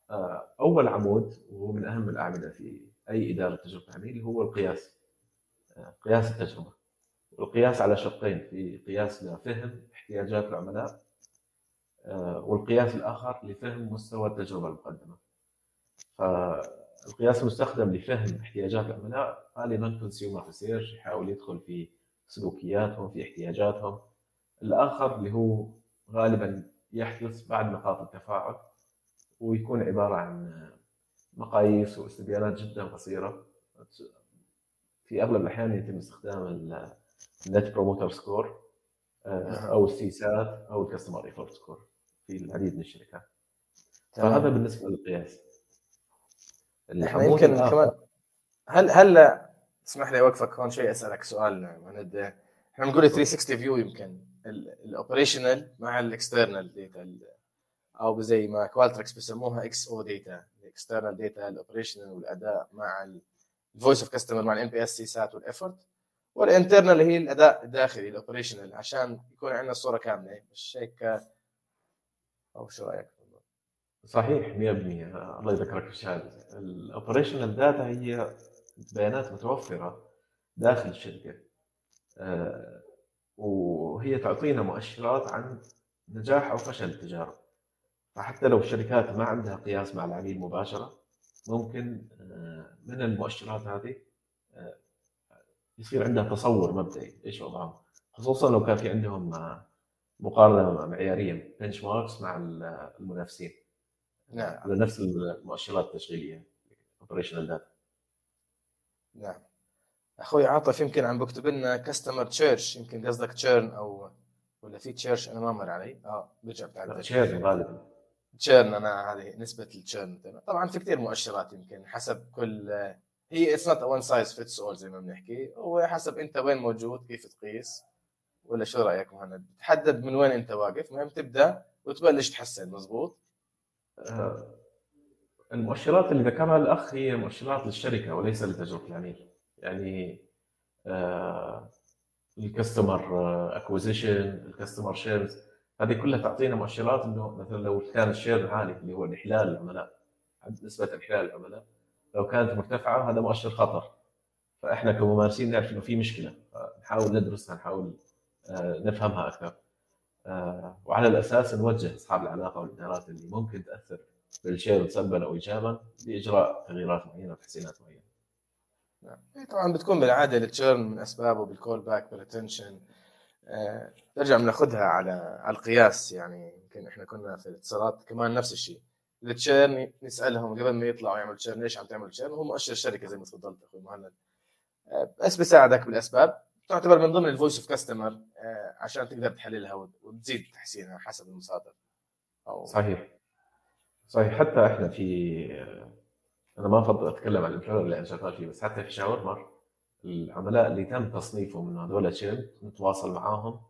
آه، أول عمود وهو من أهم الأعمدة في أي إدارة تجربة عميل هو القياس. آه، قياس التجربة. والقياس على شقين في قياس لفهم احتياجات العملاء آه، والقياس الآخر لفهم مستوى التجربة المقدمة. ف القياس المستخدم لفهم احتياجات العملاء غالبا consumer research يحاول يدخل في سلوكياتهم في احتياجاتهم. الآخر اللي هو غالبا يحدث بعد نقاط التفاعل ويكون عبارة عن مقاييس واستبيانات جدا قصيرة. في أغلب الأحيان يتم استخدام ال Net Promoter Score أو ال CSAT أو ال Customer Effort Score في العديد من الشركات فهذا بالنسبة للقياس. يمكن كمان هل هل اسمح لي اوقفك هون شوي أسألك سؤال إحنا بنقول 360 view يمكن ال operational مع ال external data أو زي ما Qualtrics بسموها X O data ال external data ال operational والأداء مع ال voice of customer مع ال NPS CSAT وال effort وال internal هي الأداء الداخلي ال operational عشان يكون عندنا الصورة كاملة. مش هيك أو شو رأيك؟ صحيح 100% الله يذكرك بالشهاده ال operational data هي بيانات متوفرة داخل الشركة. آه، وهي تعطينا مؤشرات عن نجاح أو فشل التجارب فحتى لو الشركات ما عندها قياس مع العميل مباشرة ممكن آه، من المؤشرات هذه آه، يصير عندها تصور مبدئي. إيش وضعهم؟ خصوصا لو كان في عندهم مقارنة معياريه benchmarks مع المنافسين. نعم. على نفس المؤشرات التشغيلية operational data نعم. أخوي عاطف يمكن عم بكتب لنا customer church يمكن قصدك churn أو ولا في church أنا ما مر علي. آه برجع بتعدل churn غالبا. churn أنا هذه نسبة ال churn طبعا في كثير مؤشرات يمكن حسب كل هي it's not one size fits all زي ما بنحكي. هو حسب أنت وين موجود كيف تقيس. ولا شو رأيك مهند؟ تحدد من وين أنت واقف مهم تبدأ وتبلش تحسن مزبوط آه، المؤشرات اللي ذكرها الأخ هي مؤشرات للشركة وليس لتجربة العميل. يعني ال customer acquisition ال customer churns هذه كلها تعطينا مؤشرات إنه مثلا لو كان ال churn عالي اللي هو الاحلال العملاء نسبة إحلال العملاء لو كانت مرتفعة هذا مؤشر خطر. فإحنا كممارسين نعرف إنه في مشكلة نحاول ندرسها نحاول آه، نفهمها أكثر. آه، وعلى الأساس نوجه أصحاب العلاقة والإدارات اللي ممكن تأثر بال churn سلبا أو ايجابا لإجراء تغييرات معينة وتحسينات معينة. نعم. طبعا بتكون بالعادة ال churn من أسبابه بال call back بال retention آه، نرجع بناخذها على على القياس. يعني يمكن إحنا كنا في الاتصالات كمان نفس الشيء. ال churn نسألهم قبل ما يطلعوا يعملوا churn ليش عم تعمل churn؟ هو مؤشر الشركة زي ما تفضلت أخوي مهند. آه، بس بيساعدك بالأسباب. تعتبر من ضمن ال voice of customer عشان تقدر تحللها وتزيد تحسينها حسب المصادر. أو صحيح. صحيح. حتى إحنا في أنا ما أفضل أتكلم عن الامبلوير اللي أنا شغال فيه بس حتى في شاورمر العملاء اللي تم تصنيفهم من هذول الشيل نتواصل معاهم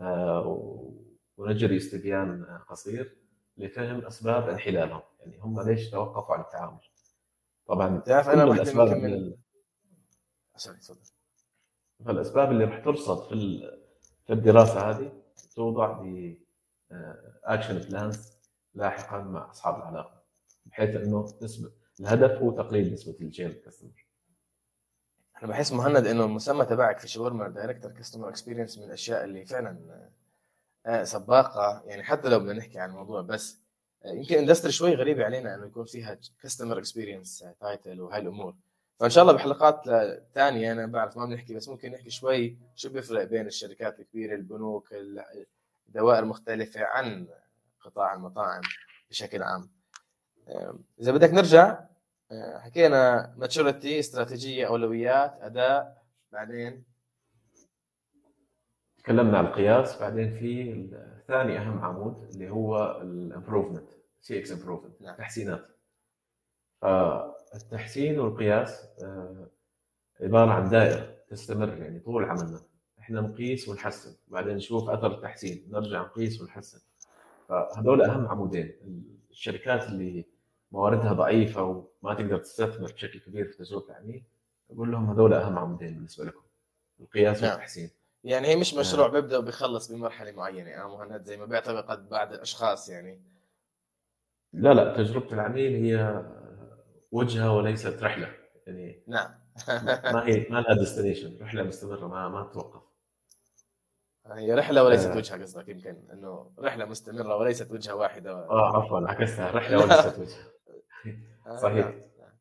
آه، ونجري استبيان قصير لفهم أسباب انحلالهم. يعني هم ليش توقفوا عن التعامل؟ طبعا تعرف أنا الأسباب من... فالأسباب اللي راح ترصد في في الدراسة هذه توضع ب اكشن آه، plans لاحقا مع أصحاب العلاقة بحيث إنه نسبه الهدف هو تقليل نسبة ال churn customer أنا بحس مهند إنه المسمى تبعك في شاورما director customer experience من الأشياء اللي فعلا آه، سباقة. يعني حتى لو بدنا نحكي عن الموضوع بس آه، يمكن industry شوي غريبه علينا إنه يكون فيها customer experience title وهاي الأمور فإن شاء الله بحلقات ثانية أنا بعرف ما بنحكي بس ممكن نحكي شوي شو بيفرق بين الشركات الكبيرة البنوك الدوائر المختلفه عن قطاع المطاعم بشكل عام. إذا بدك نرجع آه، حكينا maturity استراتيجية أولويات أداء بعدين تكلمنا عن القياس بعدين في ثاني أهم عمود اللي هو ال improvement CX improvement تحسينات. فالتحسين والقياس آه، عبارة عن دائرة تستمر يعني طول عملنا. إحنا نقيس ونحسن بعدين نشوف أثر التحسين نرجع نقيس ونحسن. فهذول أهم عمودين. الشركات اللي مواردها ضعيفة وما تقدر تستثمر بشكل كبير في تجربه العميل أقول لهم هذول أهم عمودين بالنسبة لكم. القياس نعم. والتحسين. يعني هي مش مشروع نعم. بيبدا وبيخلص بمرحلة معينة يعني مهند زي ما بيعتبر بعد الأشخاص يعني. لا لا تجربة العميل هي وجهة وليست رحلة. يعني نعم. ما هي ما لها destination رحلة مستمرة ما ما تتوقف. هي رحلة وليست آه. وجهة قصدك يمكن إنه رحلة مستمرة وليست وجهة واحدة. آه عفوا عكستها. رحلة وليست وجهة. آه، صحيح. نعم. نعم.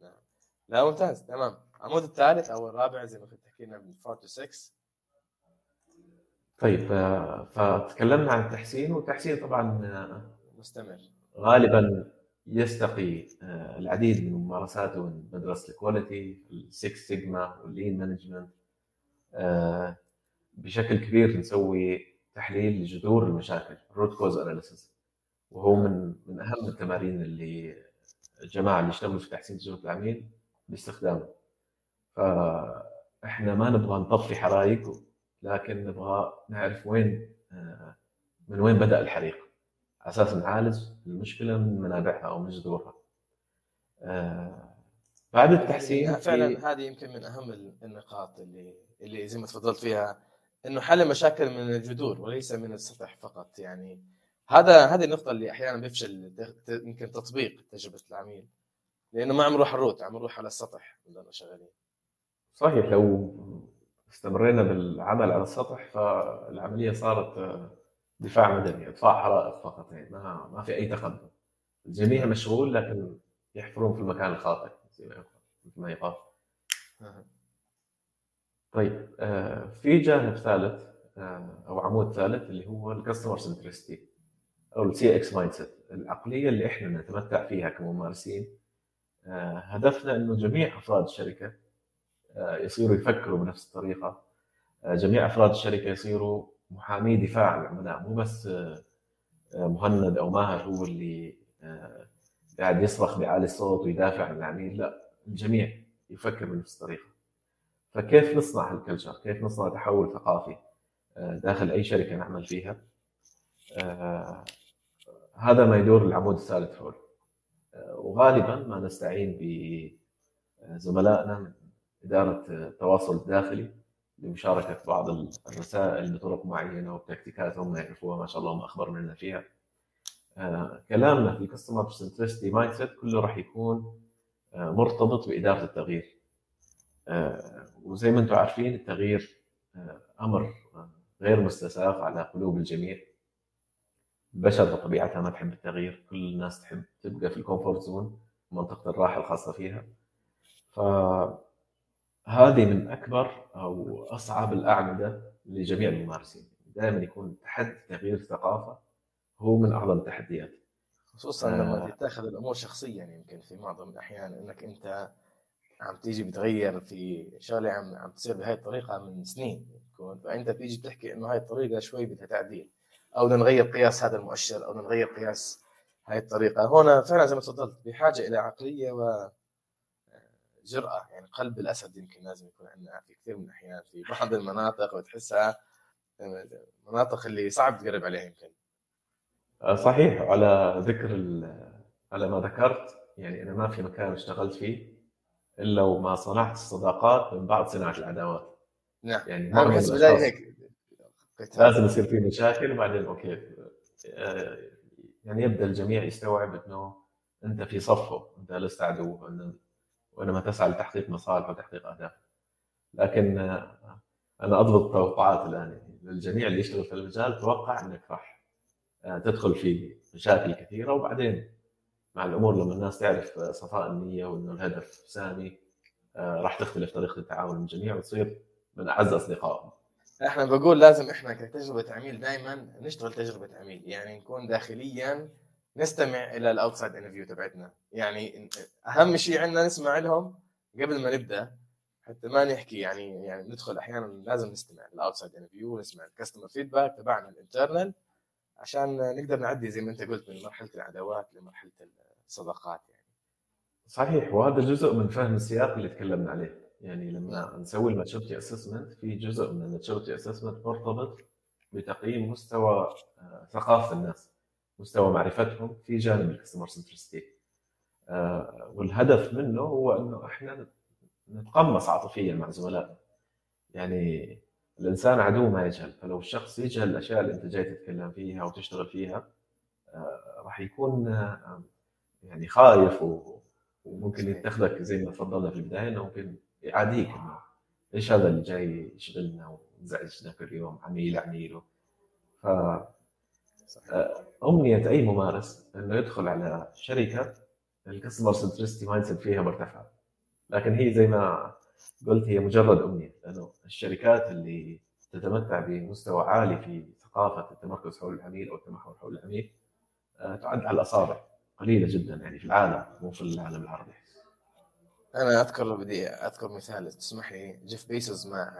نعم. لا ممتاز تمام. العمود الثالث أو الرابع زي ما كنت تحكي لنا من 4 to 6 طيب آه، فتكلمنا عن التحسين والتحسين طبعا مستمر. غالبا يستقي العديد من ممارساته من مدرسه ال quality ال Six Sigma وال Lean Management بشكل كبير نسوي تحليل لجذور المشاكل root cause analysis وهو من من أهم التمارين اللي الجماعة اللي يشتغلوا في تحسين تجربه العميل باستخدامه. فإحنا ما نبغى نطفي حرائق لكن نبغى نعرف وين آه، من وين بدأ الحريق. على أساس نعالج المشكلة من منابعها أو من جذورها. آه، بعد التحسين يعني فعلا هذه يمكن من أهم النقاط اللي اللي زي ما تفضلت فيها إنه حل مشاكل من الجذور وليس من السطح فقط. يعني هذا هذه النقطة اللي أحيانا بيفشل يمكن تطبيق تجربة العميل. لأنه ما عم نروح على الروت عم نروح على السطح نضلنا شغالين. صحيح لو استمرينا بالعمل على السطح فالعملية صارت دفاع مدني اطفاء حرائق فقط يعني ما ما في أي تقدم. الجميع مشغول لكن يحفرون في المكان الخاطئ زي ما يقال طيب آه، في جانب ثالث آه، أو عمود ثالث اللي هو ال customer centricity أو ال CX mindset العقلية اللي إحنا نتمتع فيها كممارسين. آه، هدفنا إنه جميع أفراد الشركة يصيروا يفكروا بنفس الطريقة. جميع أفراد الشركة يصيروا محامي دفاع عن العملاء مو بس مهند أو ماهر هو اللي قاعد يصرخ بعالي الصوت ويدافع عن العميل لا الجميع يفكر بنفس الطريقة فكيف نصنع هالكلتشر؟ كيف نصنع تحول ثقافي آه، داخل أي شركة نعمل فيها؟ آه، هذا ما يدور العمود الثالث حول آه، وغالبا ما نستعين بزملائنا من إدارة التواصل الداخلي لمشاركة بعض الرسائل بطرق معينة وبتكتيكات هم يعرفوها ما شاء الله هم اخبر منا فيها. كلامنا في ال customer centricity mindset كله راح يكون مرتبط بإدارة التغيير. وزي ما أنتم عارفين التغيير آه، أمر غير مستساغ على قلوب الجميع البشر بطبيعتها ما تحب التغيير كل الناس تحب تبقى في ال comfort zone منطقة الراحة الخاصة فيها فهذه من أكبر أو أصعب الأعمدة لجميع الممارسين. دائما يكون تحدي تغيير الثقافة هو من أعظم التحديات خصوصا لما تتاخذ الأمور شخصيا يمكن في معظم الأحيان أنك أنت عم تيجي بتغير في شغلة عم عم تصير بهاي الطريقة من سنين. يكون فأنت بتيجي بتحكي إنه هاي الطريقة شوي بدها تعديل. أو بدنا نغير قياس هذا المؤشر أو بدنا نغير قياس هاي الطريقة. هون فعلا زي ما تفضلت بحاجة إلى عقلية و جرأة يعني قلب الأسد يمكن لازم يكون عندنا في كثير من الأحيان في بعض المناطق بتحسها المناطق اللي صعب تقرب عليها يمكن. صحيح على ذكر على ما ذكرت يعني أنا ما في مكان اشتغلت فيه إلا وما صنعت الصداقات من بعد صناعة العداوات. نعم. يعني ما بحس بداية هيك. لازم يصير في مشاكل وبعدين أوكي آه، يعني يبدأ الجميع يستوعب إنه أنت في صفه أنت لست عدو وانما تسعى لتحقيق مصالح وتحقيق أهداف. لكن أنا أضبط التوقعات الآن. يعني للجميع اللي يشتغل في المجال توقع إنك راح آه، تدخل في مشاكل كثيرة. وبعدين مع الأمور لما الناس تعرف صفاء النية وإنه الهدف سامي آه، راح تختلف طريقة التعامل من الجميع وتصير من أعز أصدقائهم. إحنا بقول لازم إحنا كتجربة عميل دائما نشتغل تجربة عميل. يعني نكون داخليا نستمع إلى ال outside interview تبعتنا. يعني أهم شيء عندنا نسمع لهم قبل ما نبدأ حتى ما نحكي يعني يعني ندخل أحيانا لازم نستمع لل outside interview ونسمع ال customer feedback تبعنا ال internal عشان نقدر نعدي زي ما أنت قلت من مرحلة العداوات لمرحلة الصداقات يعني. صحيح وهذا جزء من فهم السياق اللي تكلمنا عليه. يعني لما نعم. نسوي ال maturity assessment في جزء من ال maturity assessment مرتبط بتقييم مستوى آه، ثقافة الناس. مستوى معرفتهم في جانب ال customer centricity آه، والهدف منه هو إنه إحنا نتقمص عاطفيا مع زملائنا. يعني الإنسان عدو ما يجهل فلو الشخص يجهل الأشياء اللي أنت جاي تتكلم فيها وتشتغل فيها آه، راح يكون يعني خايف. وممكن يتخذك زي ما تفضلنا في البداية إنه ممكن يعاديك إنه إيش هذا اللي جاي يشغلنا ويزعجنا كل يوم عميل عميل. ف آه، أمنية أي ممارس أنه يدخل على شركة ال customer centricity mind فيها مرتفعة. لكن هي زي ما قلت هي مجرد أمنية لأنه الشركات اللي تتمتع بمستوى عالي في ثقافة التمركز حول العميل أو التمحور حول العميل آه، تعد على الأصابع. قليلة جدا يعني في العالم مو في العالم العربي. أنا أذكر بدي أذكر مثال تسمح لي جيف بيزوس مع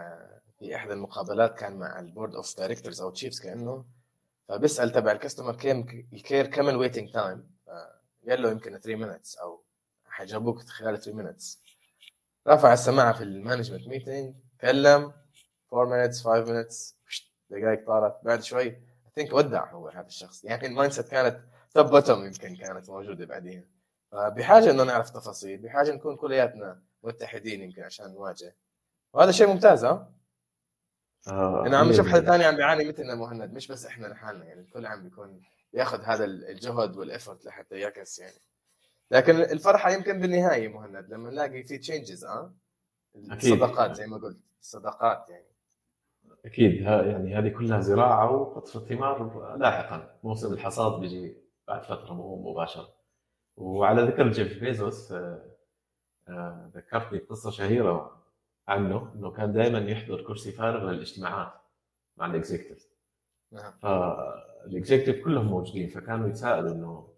في إحدى المقابلات كان مع ال board of directors أو chiefs كأنه فبيسأل تبع ال customer ال care كم ال waiting time قال له يمكن 3 minutes أو حيجاوبوك خلال 3 مينتس رفع السماعة في ال management meeting كلم 4 minutes 5 minutes دقائق طارت. بعد شوي think ودع هو هذا الشخص. يعني ال mindset كانت top bottom يمكن كانت موجودة بعدين. فبحاجة إنه نعرف تفاصيل بحاجة نكون كلياتنا متحدين يمكن عشان نواجه. وهذا شيء ممتاز ها؟ آه أنا عم نشوف حدا ثاني عم بيعاني مثلنا مهند مش بس إحنا لحالنا يعني الكل عم بيكون ياخذ هذا الجهد وال effort لحتى يعكس يعني. لكن الفرحة يمكن بالنهاية مهند لما نلاقي في changes آه؟ الصداقات زي ما قلت الصداقات يعني. أكيد يعني هذه كلها زراعة وقطف الثمار لاحقا. موسم الحصاد بيجي بعد فترة مو مباشره وعلى ذكر جيف بيزوس آه، آه، ذكرتني قصة شهيرة عنه إنه كان دائما يحضر كرسي فارغ للاجتماعات مع ال executive. نعم. فال executive كلهم موجودين فكانوا يتساءلوا إنه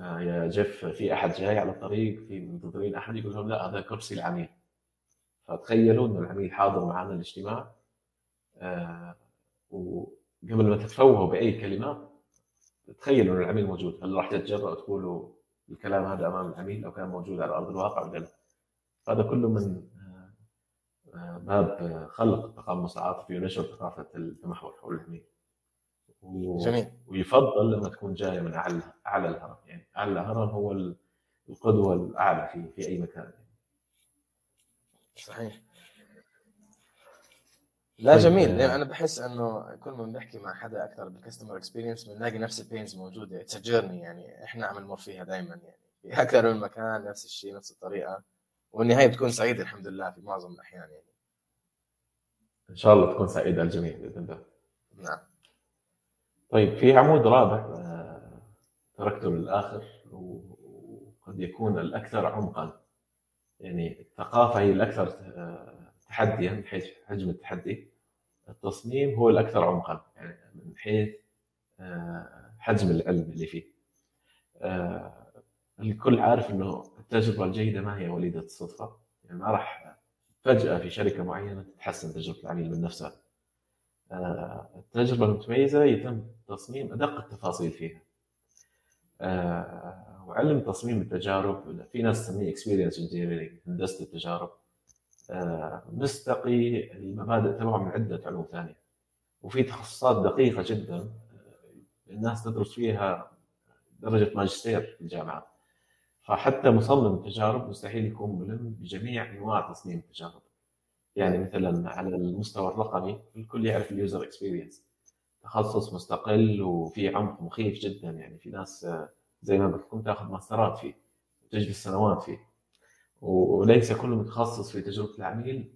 آه، يا جيف في أحد جاي على الطريق؟ في منتظرين أحد؟ يقول لهم لا هذا كرسي العميل. فتخيلوا إنه العميل حاضر معنا الاجتماع آه، وقبل ما تتفوهوا بأي كلمة تخيلوا إنه العميل موجود. هل راح تتجرأوا تقولوا الكلام هذا أمام العميل لو كان موجود على أرض الواقع ولا لا؟ هذا كله من باب خلق التقمص العاطفي ونشر ثقافة التمحور حول العميل و... جميل. ويفضل لما تكون جاية من اعلى أعلى الهرم. يعني أعلى هرم هو القدوة الأعلى في في أي مكان. صحيح. لا طيب، جميل. لأن أنا بحس إنه كل ما بنحكي مع حدا أكثر بال customer experience بنلاقي نفس ال pains موجودة. it's journey يعني إحنا عم نمر فيها دائما يعني في أكثر من مكان نفس الشيء نفس الطريقة. والنهاية بتكون سعيدة الحمد لله في معظم الأحيان يعني. إن شاء الله تكون سعيدة الجميع بإذن الله. نعم. طيب في عمود رابع آه، تركته للآخر وقد يكون الأكثر عمقا. يعني الثقافة هي الأكثر آه، تحديا من حيث حجم التحدي. التصميم هو الأكثر عمقا يعني من حيث آه، حجم العلم اللي فيه. الكل عارف إنه التجربه الجيدة ما هي وليدة الصدفه يعني ما راح فجأة في شركة معينة تتحسن تجربة العميل من نفسها. آه، التجربة المتميزة يتم تصميم أدق التفاصيل فيها. وعلم تصميم التجارب. في ناس تسميه experience engineering هندسة التجارب. مستقي المبادئ تبعه من عدة علوم ثانية. وفي تخصصات دقيقة جدا آه، الناس تدرس فيها درجة ماجستير في الجامعات فحتى مصمم التجارب مستحيل يكون ملم بجميع أنواع تصميم التجارب. يعني مثلا على المستوى الرقمي الكل يعرف ال user experience تخصص مستقل وفي عمق مخيف جدا يعني في ناس آه، زي ما بتكون تاخذ ماسترات فيه وتجلس سنوات فيه. وليس كل متخصص في تجربة العميل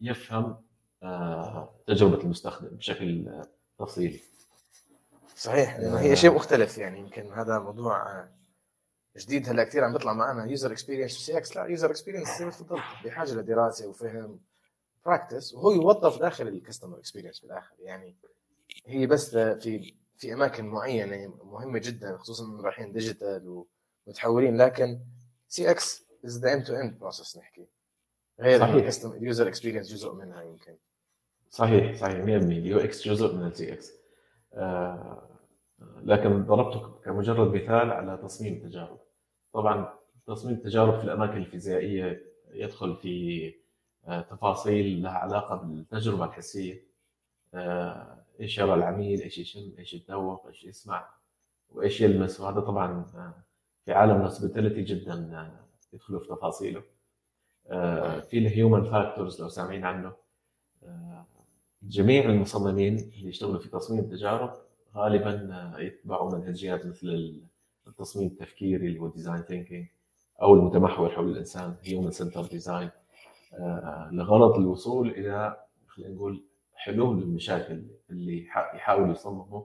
يفهم آه، تجربة المستخدم بشكل آه، تفصيلي. صحيح لأنه هي شيء مختلف يعني يمكن هذا موضوع جديد هلا كثير عم بيطلع معنا user experience CX لا user experience زي ما تفضلت بحاجة لدراسة وفهم practice وهو يوظف داخل ال customer experience بالاخر يعني هي بس في في أماكن معينة مهمة جدا خصوصا رايحين digital ومتحولين لكن CX is the end to end process نحكي. غير صحيح. ال user experience جزء منها يمكن. صحيح صحيح 100% ال UX جزء من ال CX آه لكن ضربته كمجرد مثال على تصميم التجارب. طبعا تصميم التجارب في الأماكن الفيزيائية يدخل في آه تفاصيل لها علاقة بالتجربة الحسية آه إيش يرى العميل إيش يشم إيش يتذوق إيش يسمع وإيش يلمس. وهذا طبعا آه، في عالم ال hospitality جدا يدخلوا في تفاصيله. في ال human factors لو سامعين عنه. جميع المصممين اللي يشتغلوا في تصميم التجارب غالبا آه، يتبعوا منهجيات مثل التصميم التفكيري اللي هو design thinking أو المتمحور حول الإنسان human centered design لغرض الوصول إلى خلينا نقول حلول للمشاكل اللي يحاولوا يصمموا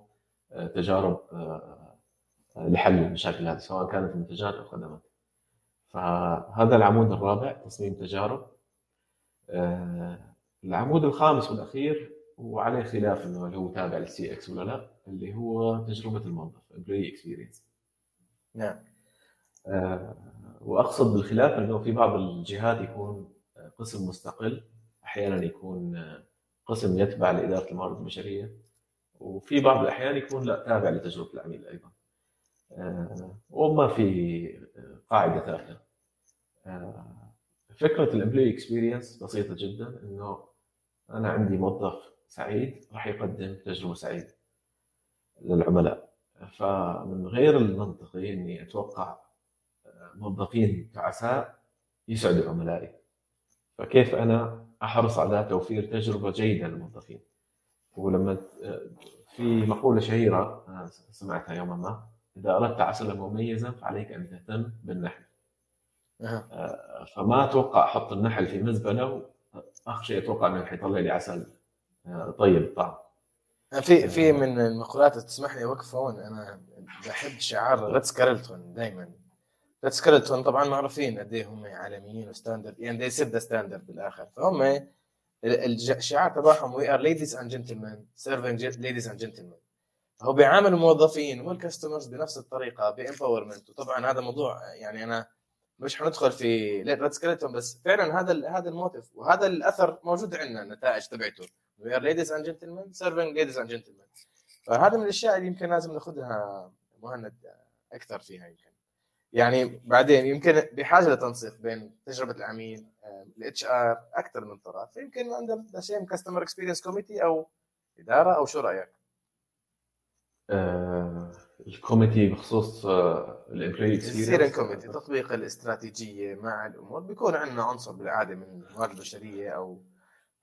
تجارب لحل المشاكل هذه سواء كانت منتجات أو خدمات. فهذا العمود الرابع تصميم تجارب آه، العمود الخامس والأخير وعليه خلاف إنه هل هو تابع لل CX ولا لا اللي هو تجربة الموظف employee experience نعم. آه، وأقصد بالخلاف إنه في بعض الجهات يكون قسم مستقل أحيانا يكون قسم يتبع لإدارة الموارد البشرية وفي بعض الأحيان يكون لا تابع لتجربة العميل أيضا. آه، وما في قاعدة ثابته آه، فكرة ال employee experience بسيطة جدا إنه أنا عندي موظف سعيد راح يقدم تجربة سعيدة للعملاء. فمن غير المنطقي إني أتوقع آه، موظفين تعساء يسعدوا عملائي. فكيف أنا أحرص على توفير تجربة جيدة للموظفين؟ ولما في مقولة شهيرة سمعتها يوما ما إذا أردت عسلا مميزا فعليك أن تهتم بالنحل. أه. فما أتوقع أحط النحل في مزبلة اخر شيء أتوقع انه حيطلع لي عسل. آه، طيب الطعم في في من المقولات تسمح لي اوقف هون. أنا بحب شعار ريتس كارلتون دائما ريتز كارلتون طبعا معروفين قد إيه هم عالميين و standard يعني they set the standard بالآخر. فهم الشعار تبعهم we are ladies and gentlemen serving ladies and gentlemen هو بيعامل الموظفين وال customers بنفس الطريقة ب empowerment وطبعا هذا موضوع يعني أنا مش حندخل في ريتز كارلتون بس فعلا هذا هذا ال motive وهذا الأثر موجود عندنا النتائج تبعته. we are ladies and gentlemen serving ladies and gentlemen فهذا من الأشياء اللي يمكن لازم نأخذها مهند أكثر فيها يمكن. يعني بعدين يمكن بحاجة لتنسيق بين تجربة العميل ال HR أكثر من طرف. يمكن عندنا شيء customer experience committee أو إدارة أو شو رأيك؟ آه، ال committee بخصوص ال employee ال steering committee تطبيق الاستراتيجية مع الأمور. بيكون عندنا عنصر بالعادة من الموارد البشرية أو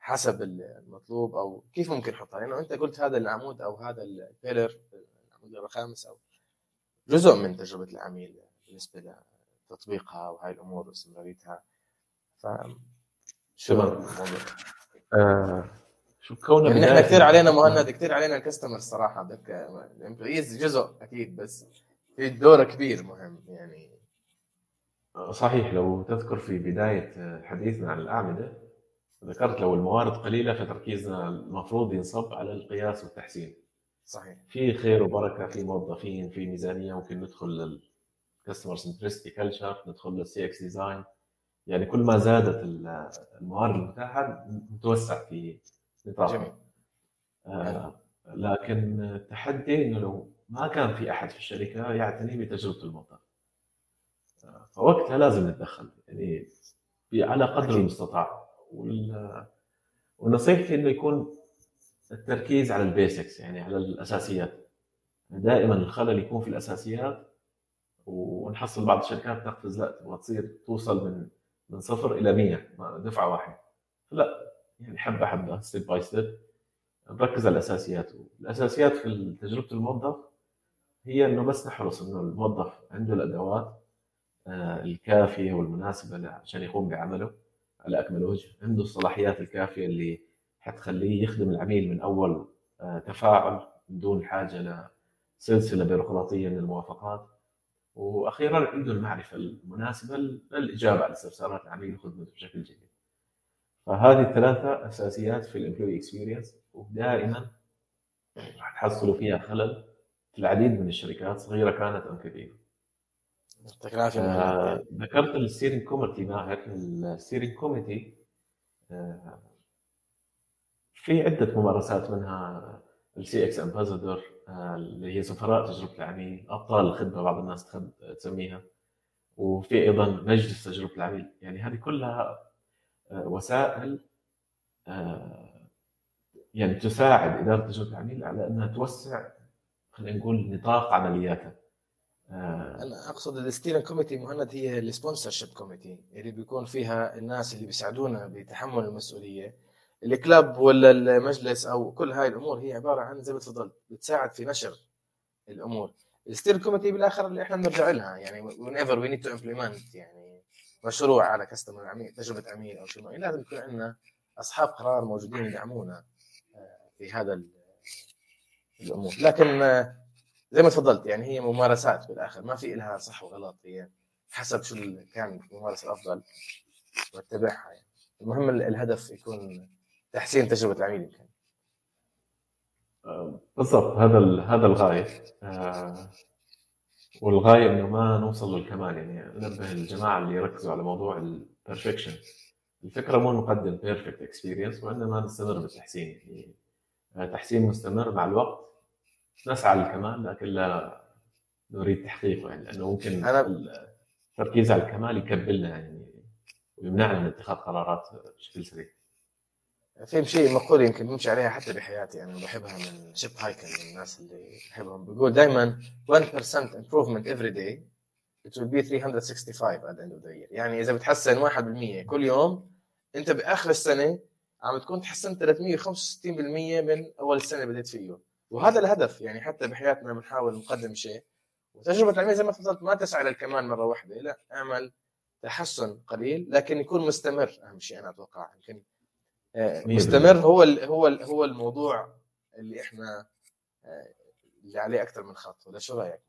حسب المطلوب أو كيف ممكن نحطها لأنه أنت قلت هذا العمود أو هذا ال pillar العمود الخامس أو جزء من تجربة العميل بالنسبة لتطبيقها وهاي الأمور واستمراريتها. ف شو؟ آه، شو كونه يعني إحنا كثير علينا مهند كثير علينا الكاستمر الصراحه بدك الامبلويز جزء أكيد بس في دور كبير مهم يعني. صحيح لو تذكر في بداية حديثنا عن الأعمدة ذكرت لو الموارد قليلة فتركيزنا المفروض ينصب على القياس والتحسين. صحيح. في خير وبركة في موظفين في ميزانية ممكن ندخل لل customer centricity culture ندخل لل CX design يعني كل ما زادت ال- الموارد المتاحة نتوسع في نطاق جميل. آه، لكن التحدي إنه لو ما كان في أحد في الشركة يعتني بتجربة الموظف. آه، فوقتها لازم نتدخل. يعني على قدر أكيد. المستطاع. ونصيحتي إنه يكون التركيز على ال basics يعني على الأساسيات. دائما الخلل يكون في الأساسيات ونحصل بعض الشركات تقفز لا تبغى تصير توصل من من صفر إلى 100 دفعة واحدة. لا يعني حبة حبة step by step نركز على الأساسيات. الأساسيات في تجربة الموظف هي إنه بس نحرص إنه الموظف عنده الأدوات آه، الكافية والمناسبة عشان يقوم بعمله. على أكمل وجه عنده الصلاحيات الكافية اللي حتخليه يخدم العميل من أول آه، تفاعل من دون حاجة لسلسلة بيروقراطية من الموافقات وأخيرا عنده المعرفة المناسبة للإجابة على استفسارات العميل وخدمته بشكل جيد. فهذه الثلاثة أساسيات في ال employee experience ودائما راح تحصلوا فيها خلل في العديد من الشركات صغيرة كانت أم كبيرة. يعطيك العافية آه،. ذكرت ال steering committee ماهر ال steering committee آه، في عدة ممارسات منها ال CX ambassador اللي هي سفراء تجربه العميل أبطال الخدمة بعض الناس تسميها وفي أيضا مجلس تجربه العميل يعني هذه كلها آه، وسائل آه، يعني تساعد إدارة تجربة العميل على إنها توسع خلينا نقول نطاق عملياتها آه، أنا أقصد ال steering committee مهند هي ال sponsorship committee اللي بيكون فيها الناس اللي بيساعدونا بتحمل المسؤولية. ال club ولا المجلس أو كل هاي الأمور هي عبارة عن زي ما تفضلت بتساعد في نشر الأمور. ال steering committee بالآخر اللي إحنا بنرجع لها يعني whenever we need to implement يعني مشروع على customer عميل تجربة عميل أو شيء لازم يكون عندنا أصحاب قرار موجودين يدعمونا آه، في هذا ال- الأمور. لكن زي ما تفضلت يعني هي ممارسات بالاخر ما في لها صح وغلط هي حسب شو كان الممارسة الأفضل واتبعها يعني. المهم ال- الهدف يكون تحسين تجربة العميل يمكن. بالضبط هذا هذا الغاية. آه، والغاية إنه ما نوصل للكمال يعني أنبه الجماعة اللي يركزوا على موضوع البرفكشن الفكرة مو نقدم perfect experience وإنما نستمر بالتحسين يعني آه، تحسين مستمر مع الوقت. نسعى للكمال لكن لا نريد تحقيقه يعني لأنه ممكن أنا- التركيز على الكمال يكبلنا يعني ويمنعنا من اتخاذ قرارات بشكل سريع في شيء مقولة يمكن بمشي عليها حتى بحياتي أنا بحبها من Shep Hyken من الناس اللي بحبهم بيقول دائما 1% improvement every day it will be 365 at the end of the year. يعني إذا بتحسن 1% كل يوم أنت بآخر السنة عم تكون تحسنت 365% من أول السنة اللي بديت فيه. وهذا الهدف يعني حتى بحياتنا بنحاول نقدم شيء. وتجربة العميل زي ما تفضلت ما تسعى للكمال مرة واحدة لا أعمل تحسن قليل لكن يكون مستمر أهم شيء أنا أتوقع. يمكن آه، مستمر هو ال هو ال هو الموضوع اللي إحنا آه، اللي عليه أكثر من خط. ولا شو رأيك؟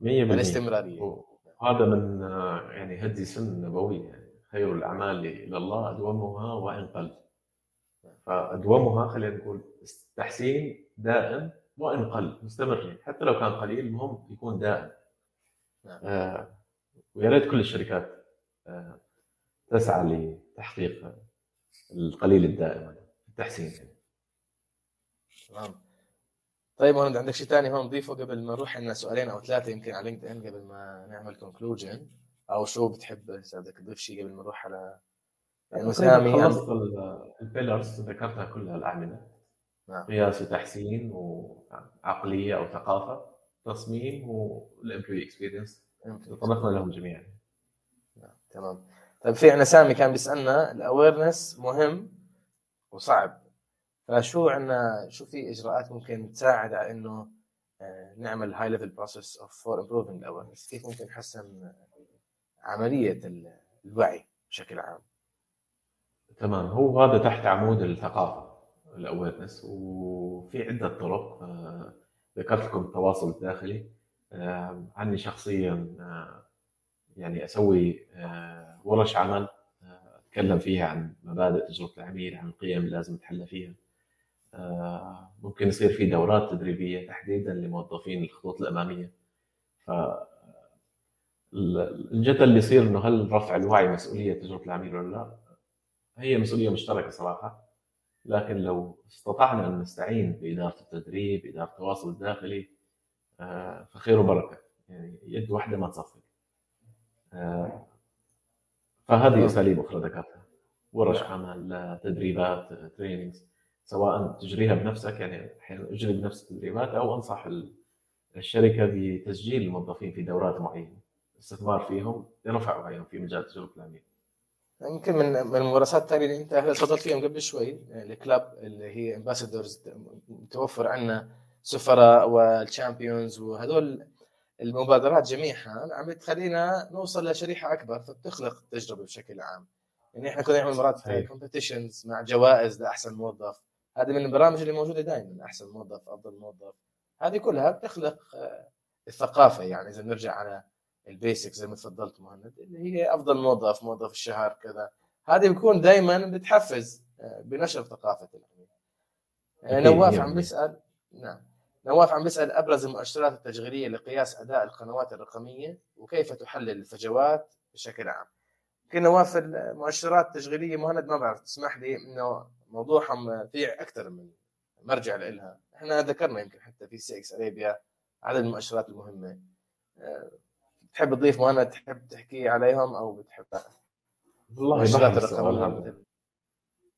100% الاستمرارية. هذا من آه، يعني هدي سنه نبويه يعني خير الأعمال إلى الله أدومها وإن قل. فأدومها خلينا نقول تحسين دائم وإن قل مستمر. حتى لو كان قليل المهم يكون دائم. نعم. آه ويا ريت كل الشركات آه تسعى لتحقيق القليل الدائم التحسين. يعني. تمام. طيب هون عندك شيء ثاني هون نضيفه قبل ما نروح عندنا سؤالين أو ثلاثة يمكن على LinkedIn قبل ما نعمل conclusion أو شو بتحب بدك تضيف شيء قبل ما نروح على يعني سامي خلصت ال pillars ذكرتها كلها الأعمدة. نعم. قياس وتحسين وعقلية أو ثقافة تصميم وال employee experience تطرقنا لهم جميعا. نعم تمام. طيب في عندنا سامي كان بيسألنا ال awareness مهم وصعب. فشو عندنا شو في إجراءات ممكن تساعد على إنه آه، نعمل high level process of for improving ال awareness كيف ممكن نحسن عملية الوعي بشكل عام؟ تمام. هو هذا تحت عمود الثقافة. الاويرنس وفي عدة طرق آه، ذكرت لكم التواصل الداخلي آه، عني شخصيا يعني أسوي ورش عمل أتكلم فيها عن مبادئ تجربة العميل عن القيم اللي لازم نتحلى فيها. آه، ممكن يصير في دورات تدريبية تحديدا لموظفين الخطوط الأمامية. ف الجدل اللي يصير إنه هل رفع الوعي مسؤولية تجربة العميل ولا لا؟ هي مسؤولية مشتركة صراحة. لكن لو استطعنا أن نستعين بإدارة التدريب، اداره التواصل الداخلي آه، فخير وبركة. يعني يد واحدة ما تصفق. آه، فهذه أساليب أخرى ذكرتها. ورش عمل تدريبات trainings سواء تجريها بنفسك يعني أحيانا اجري بنفس التدريبات أو أنصح الشركة بتسجيل الموظفين في دورات معينة. الاستثمار فيهم لرفع وعيهم في مجال تجربه العميل. يمكن من من الممارسات الثانية اللي أنت تفضلت فيهم قبل شوي ال club اللي هي ambassadors متوفر عندنا سفراء وال champions وهذول المبادرات جميعها عم بتخلينا نوصل لشريحة أكبر فبتخلق تجربة بشكل عام. يعني إحنا كنا نعمل مرات competitions مع جوائز لأحسن موظف. هذه من البرامج اللي موجودة دائما أحسن موظف أفضل موظف. هذه كلها بتخلق آه، الثقافة يعني إذا نرجع على ال basic زي ما تفضلت مهند اللي هي أفضل موظف موظف الشهر كذا. هذه بيكون دائما بتحفز آه، بنشر ثقافة العميل آه، نواف عم بيسأل نعم. نواف عم بيسأل أبرز المؤشرات التشغيليه لقياس أداء القنوات الرقمية وكيف تحلل الفجوات بشكل عام. يمكن نواف المؤشرات التشغيليه مهند ما بعرف تسمح لي إنه موضوعهم في أكثر من مرجع لها إحنا ذكرنا يمكن حتى في CX Arabia عدد المؤشرات المهمة. أه، تحب تضيف وأنا تحب تحكي عليهم أو بتحب والله مؤشرات الرقميه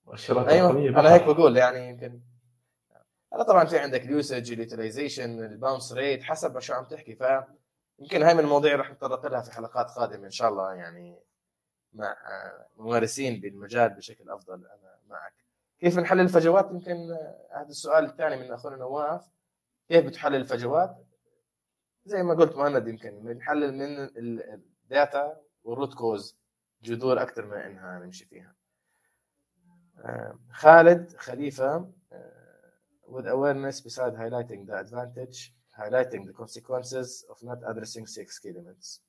مؤشرات أيوه أنا هيك بقول يعني يمكن. هلا طبعا في عندك ال usage ال utilization ال bounce rate حسب شو عم تحكي. ف يمكن هاي من المواضيع رح نتطرق لها في حلقات قادمة إن شاء الله يعني مع ممارسين بالمجال بشكل أفضل أنا معك. كيف نحلل الفجوات؟ يمكن هذا السؤال الثاني من أخونا نواف. كيف بتحلل الفجوات؟ زي ما قلت مهند يمكن بنحلل من ال data وال root cause جذور أكثر من إنها نمشي فيها. خالد خليفة with awareness beside highlighting the advantage highlighting the consequences of not addressing CX key elements.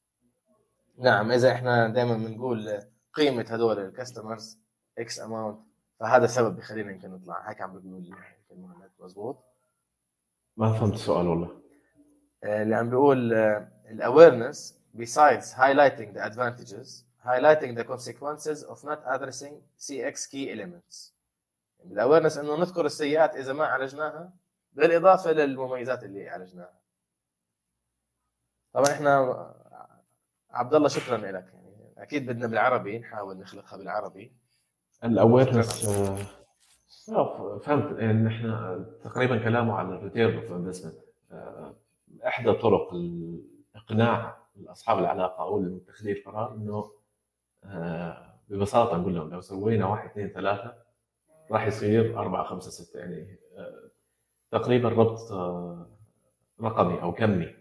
نعم إذا إحنا دائما بنقول قيمة هذول ال customers X amount فهذا سبب بخلينا يمكن نطلع. هيك عم بقول يمكن مضبوط ما فهمت السؤال والله. آه، اللي عم بيقول ال awareness besides highlighting the advantages highlighting the consequences of not addressing CX key elements. ال awareness إنه نذكر السيئات إذا ما عالجناها بالإضافة للمميزات اللي عالجناها. طبعا إحنا عبد الله شكرا لك. يعني أكيد بدنا بالعربي نحاول نخلقها بالعربي. الاويرنس آه فهمت يعني إحنا تقريبا كلامه على ال return of investment إحدى طرق الإقناع اصحاب العلاقة أو المتخذي القرار إنه آه ببساطة نقول لهم لو سوينا واحد اثنين ثلاثة راح يصير أربعة خمسة ستة يعني آه تقريبا ربط آه رقمي أو كمي.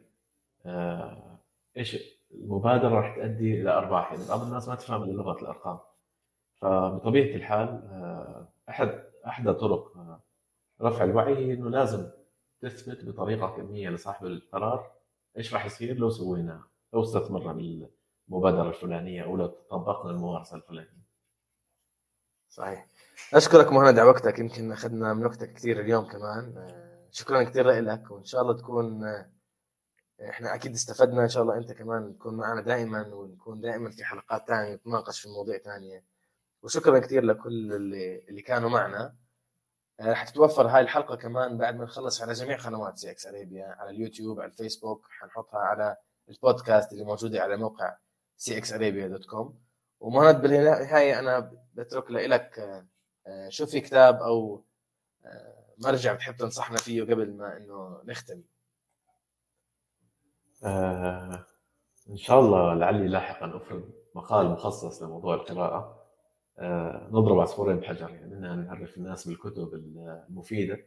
إيش المبادرة راح تؤدي إلى أرباح؟ يعني بعض الناس ما تفهم إلا لغة الأرقام. فبطبيعة الحال أحد إحدى طرق رفع الوعي إنه لازم تثبت بطريقة كمية لصاحب القرار إيش راح يصير؟ لو سوينا لو استثمرنا بالمبادرة الفلانية أو لو طبقنا الممارسه الفلانية. صحيح. أشكرك مهند على وقتك يمكن أخذنا من وقتك كثير اليوم كمان. شكرا كثير لك وإن شاء الله تكون إحنا أكيد استفدنا إن شاء الله أنت كمان تكون معنا دائما ونكون دائما في حلقات ثانية نتناقش في مواضيع ثانية. وشكرا كثير لكل اللي اللي كانوا معنا. حتتوفر هاي الحلقة كمان بعد ما نخلص على جميع قنوات CX Arabia على اليوتيوب على الفيسبوك. حنحطها على البودكاست اللي موجودة على موقع CX Arabia dot com. ومهند بالنهاية أنا بترك لك آه، آه، شو في كتاب أو مرجع بتحب تنصحنا فيه قبل ما إنه نختم؟ آه إن شاء الله لعلي لاحقا افرد مقال مخصص لموضوع القراءة. آه نضرب عصفورين بحجر يعني منها نعرف الناس بالكتب المفيدة.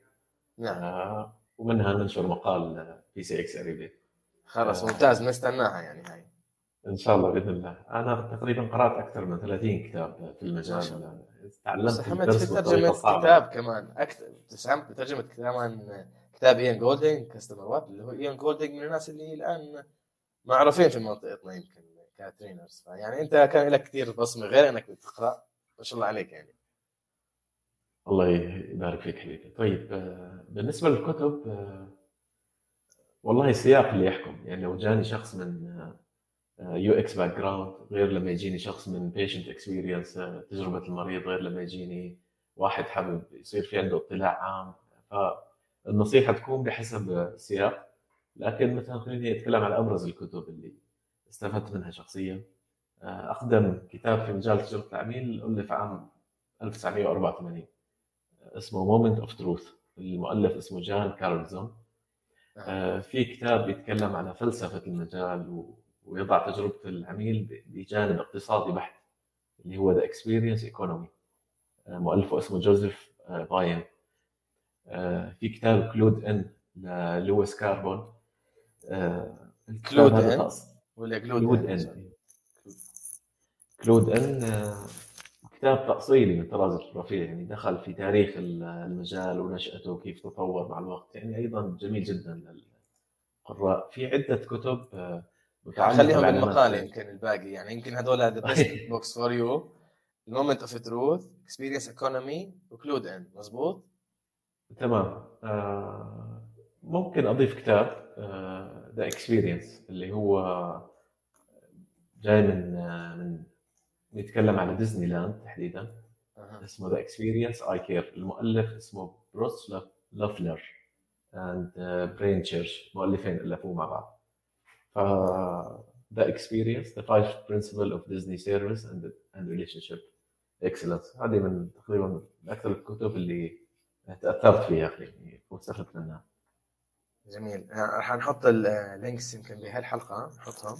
نعم. آه ومنها ننشر مقال في CX Arabia خلاص ممتاز نستناها يعني هاي. إن شاء الله بإذن الله. أنا تقريبا قرأت أكثر من 30 كتاب في المجال. ساهمت في ترجمة كتاب كمان أكثر ساهمت ترجمة كمان كتاب إيان جولدينج Customer What اللي هو إيان جولدينج من الناس اللي الآن معروفين في منطقتنا يمكن ك trainers فيعني أنت كان لك كثير بصمة غير إنك بتقرأ. ما شاء الله عليك يعني. الله يبارك فيك حبيبي. طيب آه، بالنسبة للكتب آه، والله السياق اللي يحكم. يعني لو جاني شخص من UX background غير لما يجيني شخص من patient experience تجربة المريض غير لما يجيني واحد حابب يصير في عنده اطلاع عام. فالنصيحة تكون بحسب السياق. لكن مثلا خليني أتكلم عن أبرز الكتب اللي استفدت منها شخصيا. آه، أقدم كتاب في مجال تجربه العميل ألف عام 1984 اسمه Moment of Truth المؤلف اسمه جان كارلزون. آه، في كتاب بيتكلم على فلسفة المجال ويضع تجربة العميل بجانب اقتصادي بحت اللي هو The Experience Economy مؤلفه اسمه جوزيف باين. آه، في كتاب Clued In للويس كاربون. Clued In ولا Clued In Clued In آه، كتاب تأصيلي من طراز الرفيع يعني دخل في تاريخ المجال ونشأته وكيف تطور مع الوقت يعني أيضا جميل جدا للقراء. في عدة كتب آه، خليهم بالمقال يمكن الباقي يعني يمكن هذول the books for you ال Moment of Truth Experience Economy و Clued In مضبوط تمام. آه ممكن أضيف كتاب The آه Experience اللي هو جاي من آه من بيتكلم على ديزني لاند تحديدا. أه. اسمه The Experience I CARE المؤلف اسمه بروس لافلر and برين تشيرش مؤلفين ألفوه مع بعض. ف the experience the five principle of Disney service and and relationship excellence. هذه من تقريبا أكثر الكتب اللي تأثرت فيها يعني واستفدت منها. جميل. راح نحط ال links يمكن بهالحلقة نحطهم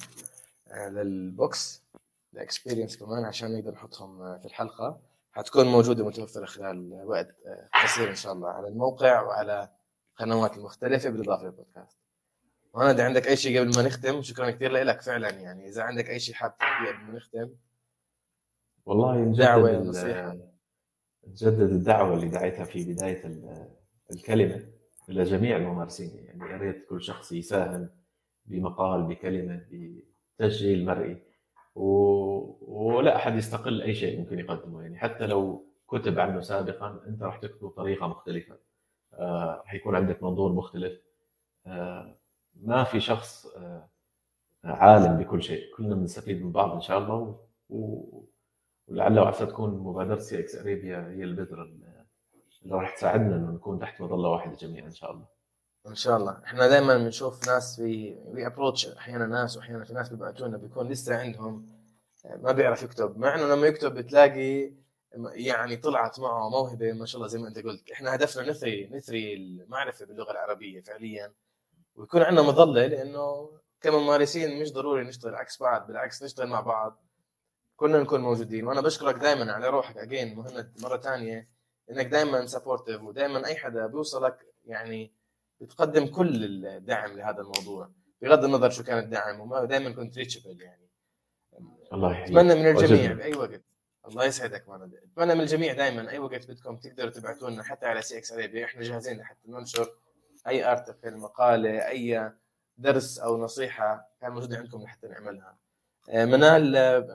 آه، لل books. ال experience كمان عشان نقدر نحطهم آه، في الحلقة. حتكون موجودة متوفرة خلال وقت آه، قصير إن شاء الله على الموقع وعلى القنوات المختلفه بالإضافة للبودكاست وهذا عندك أي شيء قبل ما نختم؟ شكرا كثير لك فعلا يعني. إذا عندك أي شيء حاب تحكيه قبل ما نختم؟ والله دعوة نصيحه نجدد الدعوة اللي دعيتها في بداية الكلمة لجميع الممارسين. يعني يا ريت كل شخص يساهم بمقال بكلمة بتسجيل مرئي. و... ولا أحد يستقل أي شيء ممكن يقدمه يعني حتى لو كتب عنه سابقا أنت راح تكتبه بطريقة مختلفة آه، راح يكون عندك منظور مختلف آه، ما في شخص آه، عالم بكل شيء كلنا بنستفيد من بعض إن شاء الله. ولعل وعسى تكون مبادرة CX Arabia هي البذرة اللي راح تساعدنا إنه نكون تحت مظلة واحدة جميعا إن شاء الله. إن شاء الله، إحنا دائما بنشوف ناس في في approach أحيانا ناس واحيانا في ناس بيبعتوا لنا بيكون لسه عندهم ما بيعرف يكتب، مع إنه لما يكتب بتلاقي يعني طلعت معه موهبة ما شاء الله زي ما أنت قلت، إحنا هدفنا نثري نثري المعرفة باللغة العربية فعليا. ويكون عندنا مظلة لأنه كممارسين مش ضروري نشتغل عكس بعض. بالعكس نشتغل مع بعض. كلنا نكون موجودين. وأنا بشكرك دائما على روحك again مهند مرة ثانية إنك دائما supportive ودائما أي حدا بيوصلك يعني بتقدم كل الدعم لهذا الموضوع بغض النظر شو كان الدعم وما دائما كنت reachable يعني. الله يحييك. أتمنى من الجميع بأي وقت. الله يسعدك مهند أتمنى من الجميع دائما أي وقت بدكم تقدروا تبعتوا لنا حتى على CX Arabia إحنا جاهزين لحتى ننشر أي article مقالة أي درس أو نصيحة كان موجوده عندكم لحتى نعملها. آه، منال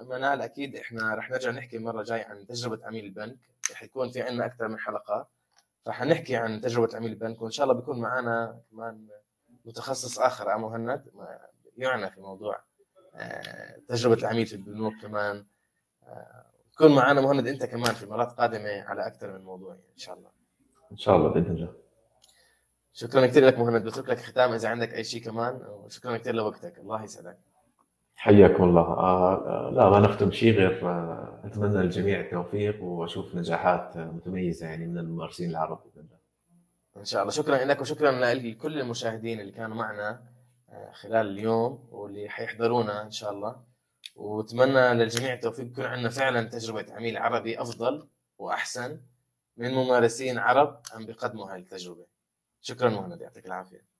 منال أكيد إحنا رح نرجع نحكي مره جاي عن تجربة عميل البنك. رح يكون في عندنا أكثر من حلقة. فحنحكي عن تجربة عميل البنك وإن شاء الله بيكون معنا كمان متخصص آخر مهند يعنى في موضوع آه، تجربة العميل في البنوك كمان. تكون معنا مهند أنت كمان في مرات قادمة على أكثر من موضوع يعني إن شاء الله. إن شاء الله بإذن الله. شكرا كثير لك مهند بترك لك ختام إذا عندك أي شيء كمان وشكرا كثير لوقتك. الله يسعدك. حياكم الله. آه لا ما نختم شيء غير آه اتمنى للجميع التوفيق وأشوف نجاحات متميزة يعني من الممارسين العرب باذن الله إن شاء الله. شكرا لك وشكرا لكل المشاهدين اللي كانوا معنا آه، خلال اليوم واللي حيحضرونا إن شاء الله. وأتمنى للجميع التوفيق يكون عندنا فعلا تجربة عميل عربي أفضل وأحسن من ممارسين عرب عم بيقدموا هاي التجربة. شكرا مهند يعطيك العافية.